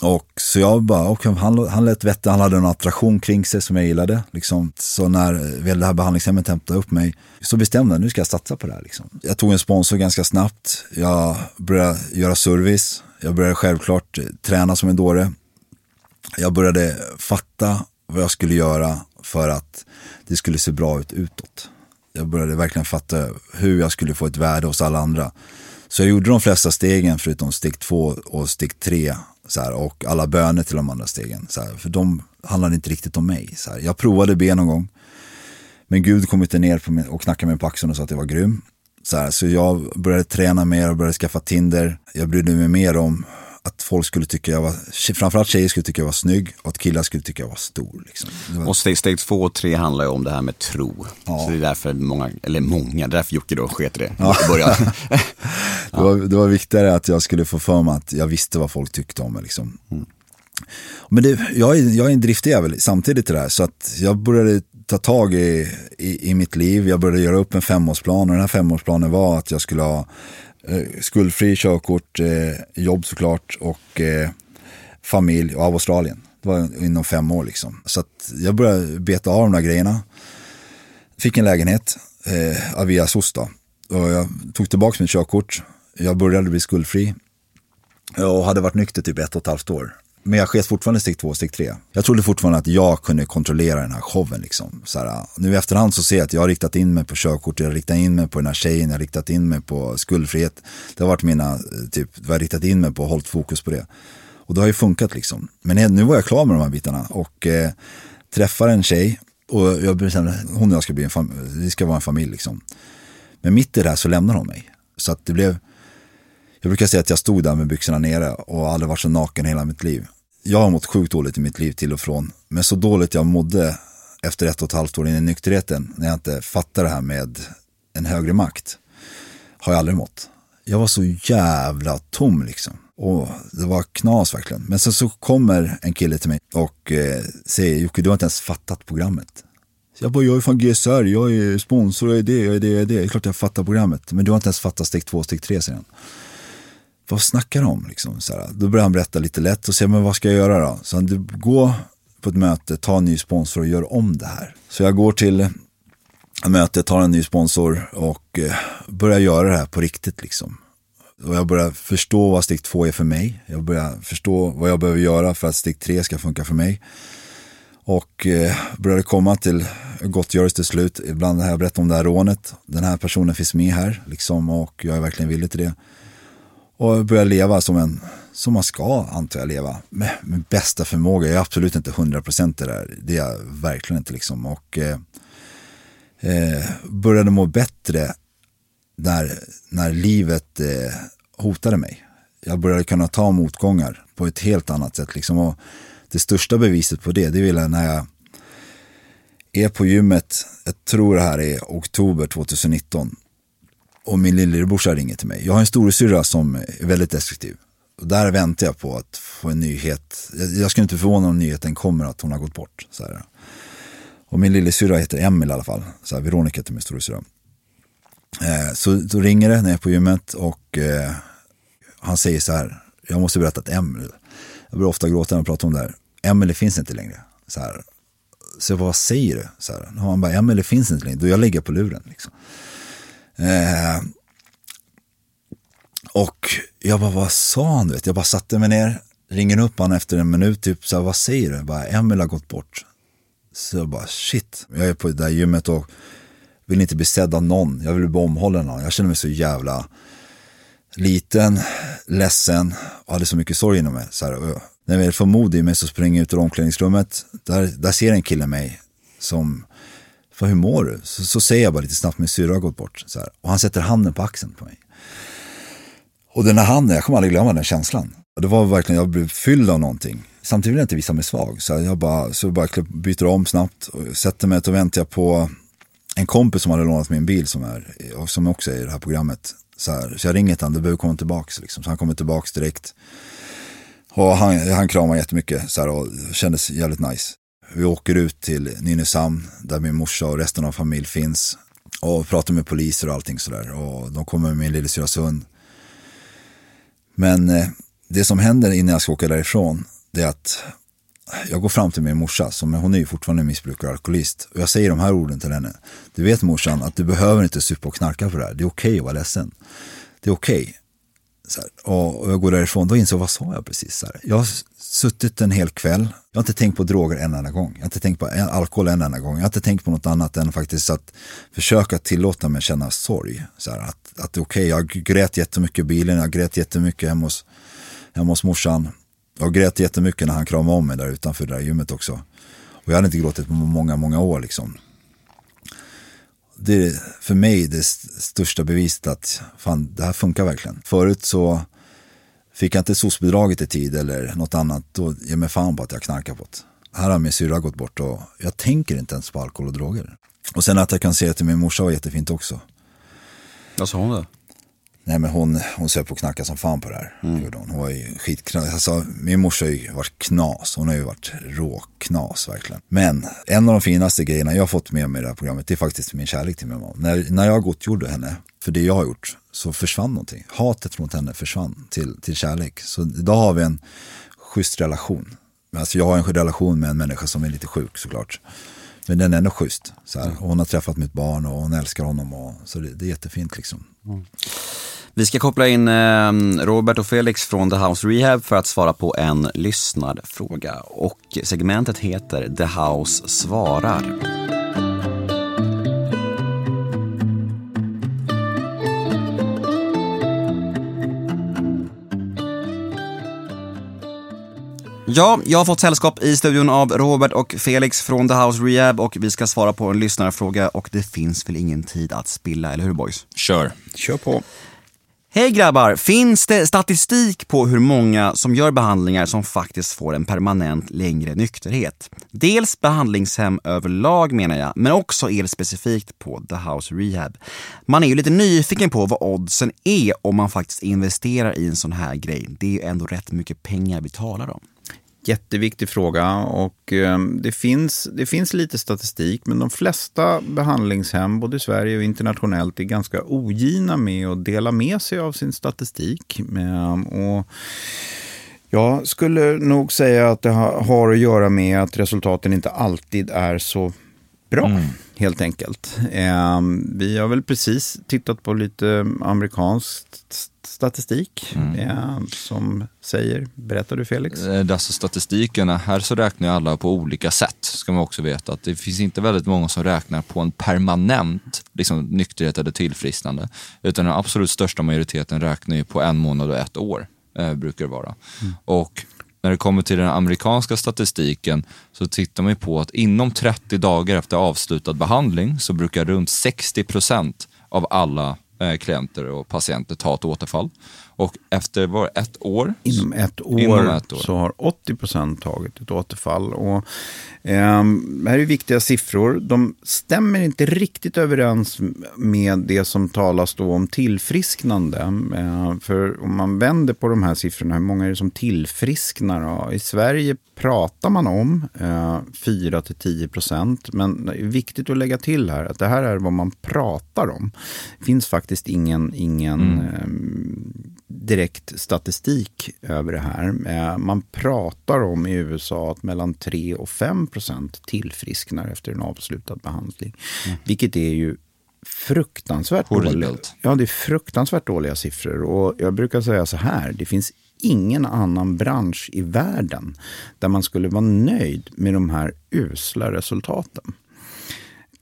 Och så jag bara, okay, han, han lät vettig, han hade en attraktion kring sig som jag gillade. Liksom. Så när väl det här behandlingshemmet hämtade upp mig så bestämde jag, nu ska jag satsa på det här. Liksom. Jag tog en sponsor ganska snabbt, jag började göra service, jag började självklart eh, träna som en dåre. Jag började fatta vad jag skulle göra för att det skulle se bra ut utåt. Jag började verkligen fatta hur jag skulle få ett värde hos alla andra. Så jag gjorde de flesta stegen förutom steg två och steg tre så här, och alla böner till de andra stegen. Så här, för de handlade inte riktigt om mig. Så här. Jag provade be någon gång. Men Gud kom inte ner på och knackade mig på axeln och sa att jag var grym. Så, här, så jag började träna mer och började skaffa Tinder. Jag brydde mig mer om att folk skulle tycka jag var, framförallt tjejer skulle tycka jag var snygg och att killar skulle tycka jag var stor. Liksom. Var... Och steg, steg två och tre handlar ju om det här med tro. Ja. Så det är därför många, eller många, därför Jocke då sket det ja. i början. ja. det, var, det var viktigare att jag skulle få för mig att jag visste vad folk tyckte om mig. Liksom. Mm. Men det, jag, är, jag är en driftig jävel samtidigt i det här, så att jag började ta tag i, i, i, mitt liv. Jag började göra upp en femårsplan och den här femårsplanen var att jag skulle ha Eh, skuldfri körkort, eh, jobb såklart och eh, familj av Australien. Det var inom fem år liksom. Så att jag började beta av de där grejerna. Fick en lägenhet, eh, Avia Sosta. Och jag tog tillbaka mitt körkort. Jag började bli skuldfri. Och hade varit nykter typ ett och ett halvt år. Men jag sket fortfarande steg två och steg tre. Jag trodde fortfarande att jag kunde kontrollera den här showen. Liksom. Så här, nu i efterhand så ser jag att jag har riktat in mig på körkort, jag har riktat in mig på den här tjejen, jag har riktat in mig på skuldfrihet. Det har varit mina, eh, typ, jag har riktat in mig på och hållit fokus på det. Och det har ju funkat liksom. Men nu var jag klar med de här bitarna och eh, träffar en tjej och jag bestämde, hon och jag ska bli en familj, vi ska vara en familj liksom. Men mitt i det här så lämnar hon mig. Så att det blev, jag brukar säga att jag stod där med byxorna nere och aldrig varit så naken hela mitt liv jag har mått sjukt dåligt i mitt liv till och från. Men så dåligt jag mådde efter ett och ett halvt år in i nykterheten, när jag inte fattade det här med en högre makt, har jag aldrig mått. Jag var så jävla tom liksom. Och det var knas verkligen. Men sen så kommer en kille till mig och eh, säger, Jocke du har inte ens fattat programmet. Så jag bara, jag är från GSR, jag är sponsor, jag är det, jag är det, jag är det. Det är klart jag fattar programmet. Men du har inte ens fattat steg två, steg tre, säger han vad snackar de om? Liksom, så här. Då börjar han berätta lite lätt och säger, men vad ska jag göra då? Så han, du, gå på ett möte, ta en ny sponsor och gör om det här. Så jag går till mötet, tar en ny sponsor och eh, börjar göra det här på riktigt. Liksom. Och jag börjar förstå vad steg två är för mig. Jag börjar förstå vad jag behöver göra för att steg tre ska funka för mig. Och eh, började komma till gottgörelse till slut. Ibland har jag berättat om det här rånet. Den här personen finns med här liksom, och jag är verkligen villig till det. Och börja leva som, en, som man ska, antar jag, leva. Med, med bästa förmåga. Jag är absolut inte 100% det där. Det är jag verkligen inte. Liksom. Och eh, eh, började må bättre när, när livet eh, hotade mig. Jag började kunna ta motgångar på ett helt annat sätt. Liksom. Och det största beviset på det, det är när jag är på gymmet, jag tror det här är oktober 2019 och min lillebrorsa ringer till mig. Jag har en storasyrra som är väldigt destruktiv. Och där väntar jag på att få en nyhet. Jag skulle inte förvåna om nyheten kommer att hon har gått bort. Så här. Och min lillasyrra heter Emil i alla fall. Så här, Veronica heter min storasyrra. Eh, så då ringer det när jag är på gymmet och eh, han säger så här. Jag måste berätta att Emil, jag börjar ofta gråta när jag pratar om det här. Emily finns inte längre. Så, här. så jag bara, vad säger du? Så här. Och han bara, Emily finns inte längre. Då jag lägger på luren. Liksom. Eh, och jag bara, vad sa han? Vet? Jag bara satte mig ner, ringer upp han efter en minut, typ så här, vad säger du? Jag bara, Emil har gått bort. Så jag bara, shit. Jag är på det där gymmet och vill inte bli sedd av någon. Jag vill bli omhållen av någon. Jag känner mig så jävla liten, ledsen och hade så mycket sorg inom mig. Så här, när jag väl får mod i mig så springer jag ut ur omklädningsrummet. Där, där ser en kille mig som för hur mår du? Så, så säger jag bara lite snabbt, min syrra har gått bort. Så här. Och han sätter handen på axeln på mig. Och den här handen, jag kommer aldrig glömma den känslan. Och det var verkligen, jag blev fylld av någonting. Samtidigt vill jag inte visa mig svag. Så jag bara, så bara byter om snabbt och sätter mig och väntar jag på en kompis som hade lånat min bil som, är, som också är i det här programmet. Så, här, så jag ringer till honom, du behöver komma tillbaka. Liksom. Så han kommer tillbaka direkt. Och han, han kramar jättemycket så här, och kändes jävligt nice. Vi åker ut till Nynäshamn där min morsa och resten av familj finns. Och pratar med poliser och allting sådär. Och de kommer med min lillasyrras hund. Men eh, det som händer innan jag ska åka därifrån, det är att jag går fram till min morsa, som hon är ju fortfarande missbrukare och alkoholist. Och jag säger de här orden till henne. Du vet morsan att du behöver inte supa och knarka för det här. Det är okej okay att vara ledsen. Det är okej. Okay. Och, jag går därifrån, då inser jag, vad sa jag precis? Så här. Jag suttit en hel kväll, jag har inte tänkt på droger en enda gång. Jag har inte tänkt på alkohol en enda gång. Jag har inte tänkt på något annat än faktiskt att försöka tillåta mig känna sorg. Så här, att, att det är okej, okay. jag grät jättemycket i bilen, jag grät jättemycket hemma hos, hemma hos morsan. Jag grät jättemycket när han kramade om mig där utanför det där gymmet också. Och jag hade inte gråtit på många, många år liksom. Det är för mig det största beviset att fan, det här funkar verkligen. Förut så fick jag inte SOS-bidraget i tid eller något annat, då ger mig fan på att jag knarkar på det. Här har min syrra gått bort och jag tänker inte ens på alkohol och droger. Och sen att jag kan se till min morsa var jättefint också. Vad sa hon då? Nej men hon, hon söp och knackade som fan på det här. Mm. Hon. hon var ju skitknas. Alltså, min morsa har ju varit knas. Hon har ju varit råknas verkligen. Men en av de finaste grejerna jag har fått med mig i det här programmet det är faktiskt min kärlek till min mamma. När, när jag gottgjorde henne för det jag har gjort så försvann någonting. Hatet mot henne försvann till, till kärlek. Så idag har vi en schysst relation. Alltså jag har en relation med en människa som är lite sjuk såklart. Men den är ändå schysst. Så här. Hon har träffat mitt barn och hon älskar honom. Och, så det, det är jättefint liksom. Mm. Vi ska koppla in eh, Robert och Felix från The House Rehab för att svara på en lyssnad fråga. Och segmentet heter The House svarar. Ja, jag har fått sällskap i studion av Robert och Felix från The House Rehab och vi ska svara på en lyssnarfråga och det finns väl ingen tid att spilla, eller hur boys? Kör. Kör på. Hej grabbar! Finns det statistik på hur många som gör behandlingar som faktiskt får en permanent längre nykterhet? Dels behandlingshem överlag menar jag, men också er specifikt på The House Rehab. Man är ju lite nyfiken på vad oddsen är om man faktiskt investerar i en sån här grej. Det är ju ändå rätt mycket pengar vi talar om. Jätteviktig fråga och ehm, det finns, det finns lite statistik men de flesta behandlingshem, både i Sverige och internationellt, är ganska ogina med att dela med sig av sin statistik. Ehm, och jag skulle nog säga att det har att göra med att resultaten inte alltid är så bra, mm. helt enkelt. Ehm, vi har väl precis tittat på lite amerikanskt statistik mm. eh, som säger, berättar du Felix? Eh, alltså statistiken, här så räknar ju alla på olika sätt, ska man också veta. Att det finns inte väldigt många som räknar på en permanent liksom, nykterhet eller tillfrisknande. Utan den absolut största majoriteten räknar ju på en månad och ett år, eh, brukar det vara. Mm. Och när det kommer till den amerikanska statistiken så tittar man ju på att inom 30 dagar efter avslutad behandling så brukar runt 60 procent av alla klienter och patienter ta ett återfall. Och efter var ett år, inom ett år, inom ett år. så har 80 procent tagit ett återfall. Och, eh, här är viktiga siffror. De stämmer inte riktigt överens med det som talas då om tillfrisknande. Eh, för om man vänder på de här siffrorna, hur många är det som tillfrisknar? Ja, I Sverige pratar man om eh, 4-10 procent. Men det är viktigt att lägga till här att det här är vad man pratar om. Det finns faktiskt ingen, ingen mm. direkt statistik över det här. Man pratar om i USA att mellan 3 och 5 procent tillfrisknar efter en avslutad behandling. Mm. Vilket är ju fruktansvärt dåliga, ja, det är fruktansvärt dåliga siffror. Och jag brukar säga så här, det finns ingen annan bransch i världen där man skulle vara nöjd med de här usla resultaten.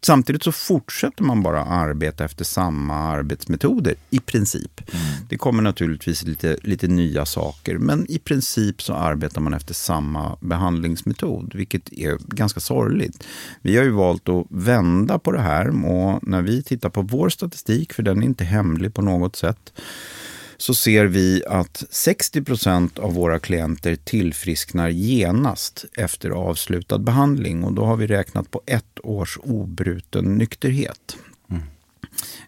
Samtidigt så fortsätter man bara arbeta efter samma arbetsmetoder i princip. Mm. Det kommer naturligtvis lite, lite nya saker, men i princip så arbetar man efter samma behandlingsmetod, vilket är ganska sorgligt. Vi har ju valt att vända på det här och när vi tittar på vår statistik, för den är inte hemlig på något sätt, så ser vi att 60 procent av våra klienter tillfrisknar genast efter avslutad behandling. Och då har vi räknat på ett års obruten nykterhet. Mm.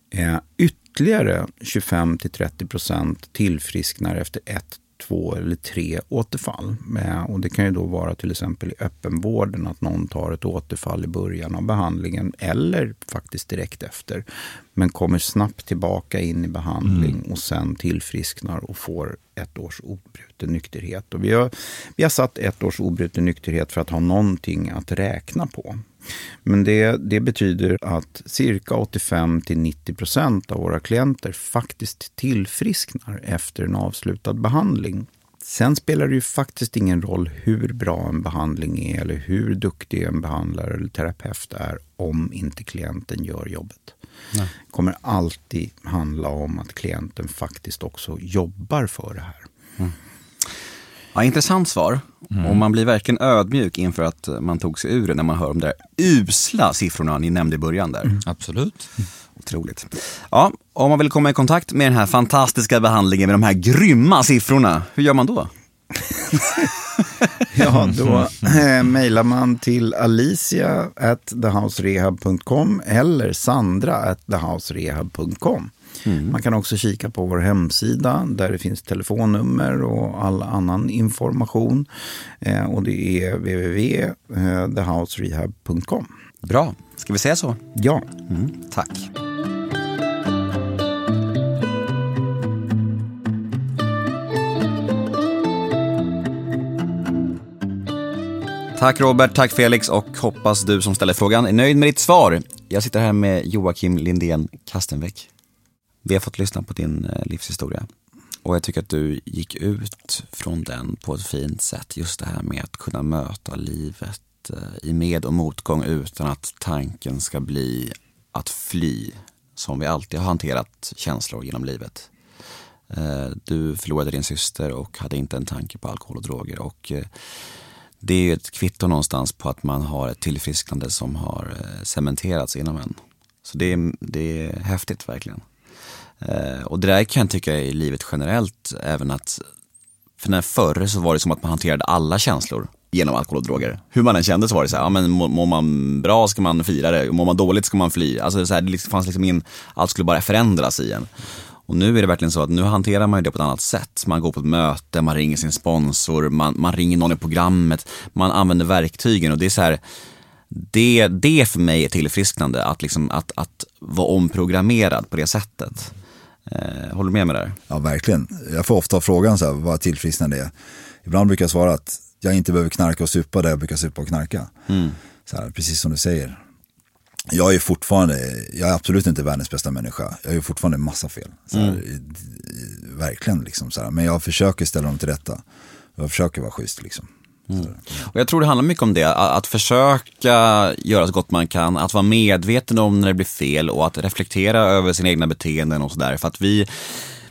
Eh, ytterligare 25 30 procent tillfrisknar efter ett två eller tre återfall. Och det kan ju då vara till exempel i öppenvården att någon tar ett återfall i början av behandlingen eller faktiskt direkt efter. men kommer snabbt tillbaka in i behandling mm. och sen tillfrisknar och får ett års obruten nykterhet. Och vi, har, vi har satt ett års obruten nykterhet för att ha någonting att räkna på. Men det, det betyder att cirka 85 90 procent av våra klienter faktiskt tillfrisknar efter en avslutad behandling. Sen spelar det ju faktiskt ingen roll hur bra en behandling är eller hur duktig en behandlare eller terapeut är om inte klienten gör jobbet. Det kommer alltid handla om att klienten faktiskt också jobbar för det här. Mm. Ja, intressant svar. Mm. Och man blir verkligen ödmjuk inför att man tog sig ur det när man hör de där usla siffrorna ni nämnde i början där. Mm. Absolut. Otroligt. Ja, om man vill komma i kontakt med den här fantastiska behandlingen med de här grymma siffrorna, hur gör man då? ja, då eh, mejlar man till alicia at thehouserehab.com eller sandra at thehouserehab.com. Mm. Man kan också kika på vår hemsida där det finns telefonnummer och all annan information. Eh, och det är www.thehouserehab.com. Bra, ska vi säga så? Ja. Mm, tack. Tack Robert, tack Felix och hoppas du som ställer frågan är nöjd med ditt svar. Jag sitter här med Joakim Lindén Kastenbäck. Vi har fått lyssna på din eh, livshistoria och jag tycker att du gick ut från den på ett fint sätt. Just det här med att kunna möta livet eh, i med och motgång utan att tanken ska bli att fly, som vi alltid har hanterat känslor genom livet. Eh, du förlorade din syster och hade inte en tanke på alkohol och droger. Och det är ett kvitto någonstans på att man har ett tillfrisknande som har cementerats inom en. Så det är, det är häftigt verkligen. Eh, och det där kan jag tycka i livet generellt, även att, för när förr så var det som att man hanterade alla känslor genom alkohol och droger. Hur man än kände så var det så här, ja men mår man bra ska man fira det, mår man dåligt ska man fly. Alltså så här, det liksom fanns liksom ingen, allt skulle bara förändras i en. Och nu är det verkligen så att nu hanterar man det på ett annat sätt. Man går på ett möte, man ringer sin sponsor, man, man ringer någon i programmet, man använder verktygen och det är så här, det, det för mig är tillfrisknande, att, liksom, att, att vara omprogrammerad på det sättet. Eh, håller du med mig där? Ja, verkligen. Jag får ofta frågan så här, vad tillfrisknande är. Ibland brukar jag svara att jag inte behöver knarka och supa där jag brukar supa och knarka. Mm. Så här, precis som du säger. Jag är fortfarande, jag är absolut inte världens bästa människa. Jag gör fortfarande massa fel. Här, mm. Verkligen liksom. Så här. Men jag försöker ställa dem till rätta. Jag försöker vara schysst liksom. Mm. Och jag tror det handlar mycket om det, att, försöka göra så gott man kan, att vara medveten om när det blir fel och att reflektera över sina egna beteenden och sådär. För att vi,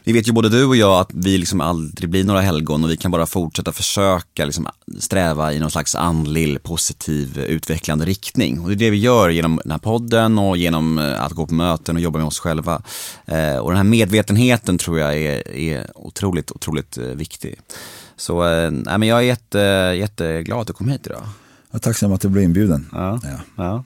vi vet ju både du och jag att vi liksom aldrig blir några helgon och vi kan bara fortsätta försöka liksom sträva i någon slags andlig, positiv, utvecklande riktning. Och det är det vi gör genom den här podden och genom eh, att gå på möten och jobba med oss själva. Eh, och den här medvetenheten tror jag är, är otroligt, otroligt eh, viktig. Så äh, men jag är jätte, jätteglad att du kom hit idag. Ja, tack så mycket att du blev inbjuden. Ja, ja. ja.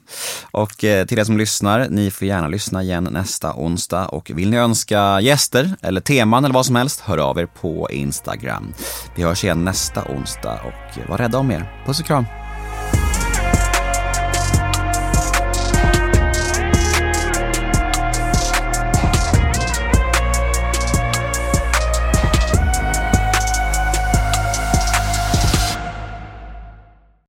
Och eh, till er som lyssnar, ni får gärna lyssna igen nästa onsdag. Och vill ni önska gäster eller teman eller vad som helst, hör av er på Instagram. Vi hörs igen nästa onsdag och var rädda om er. Puss och kram.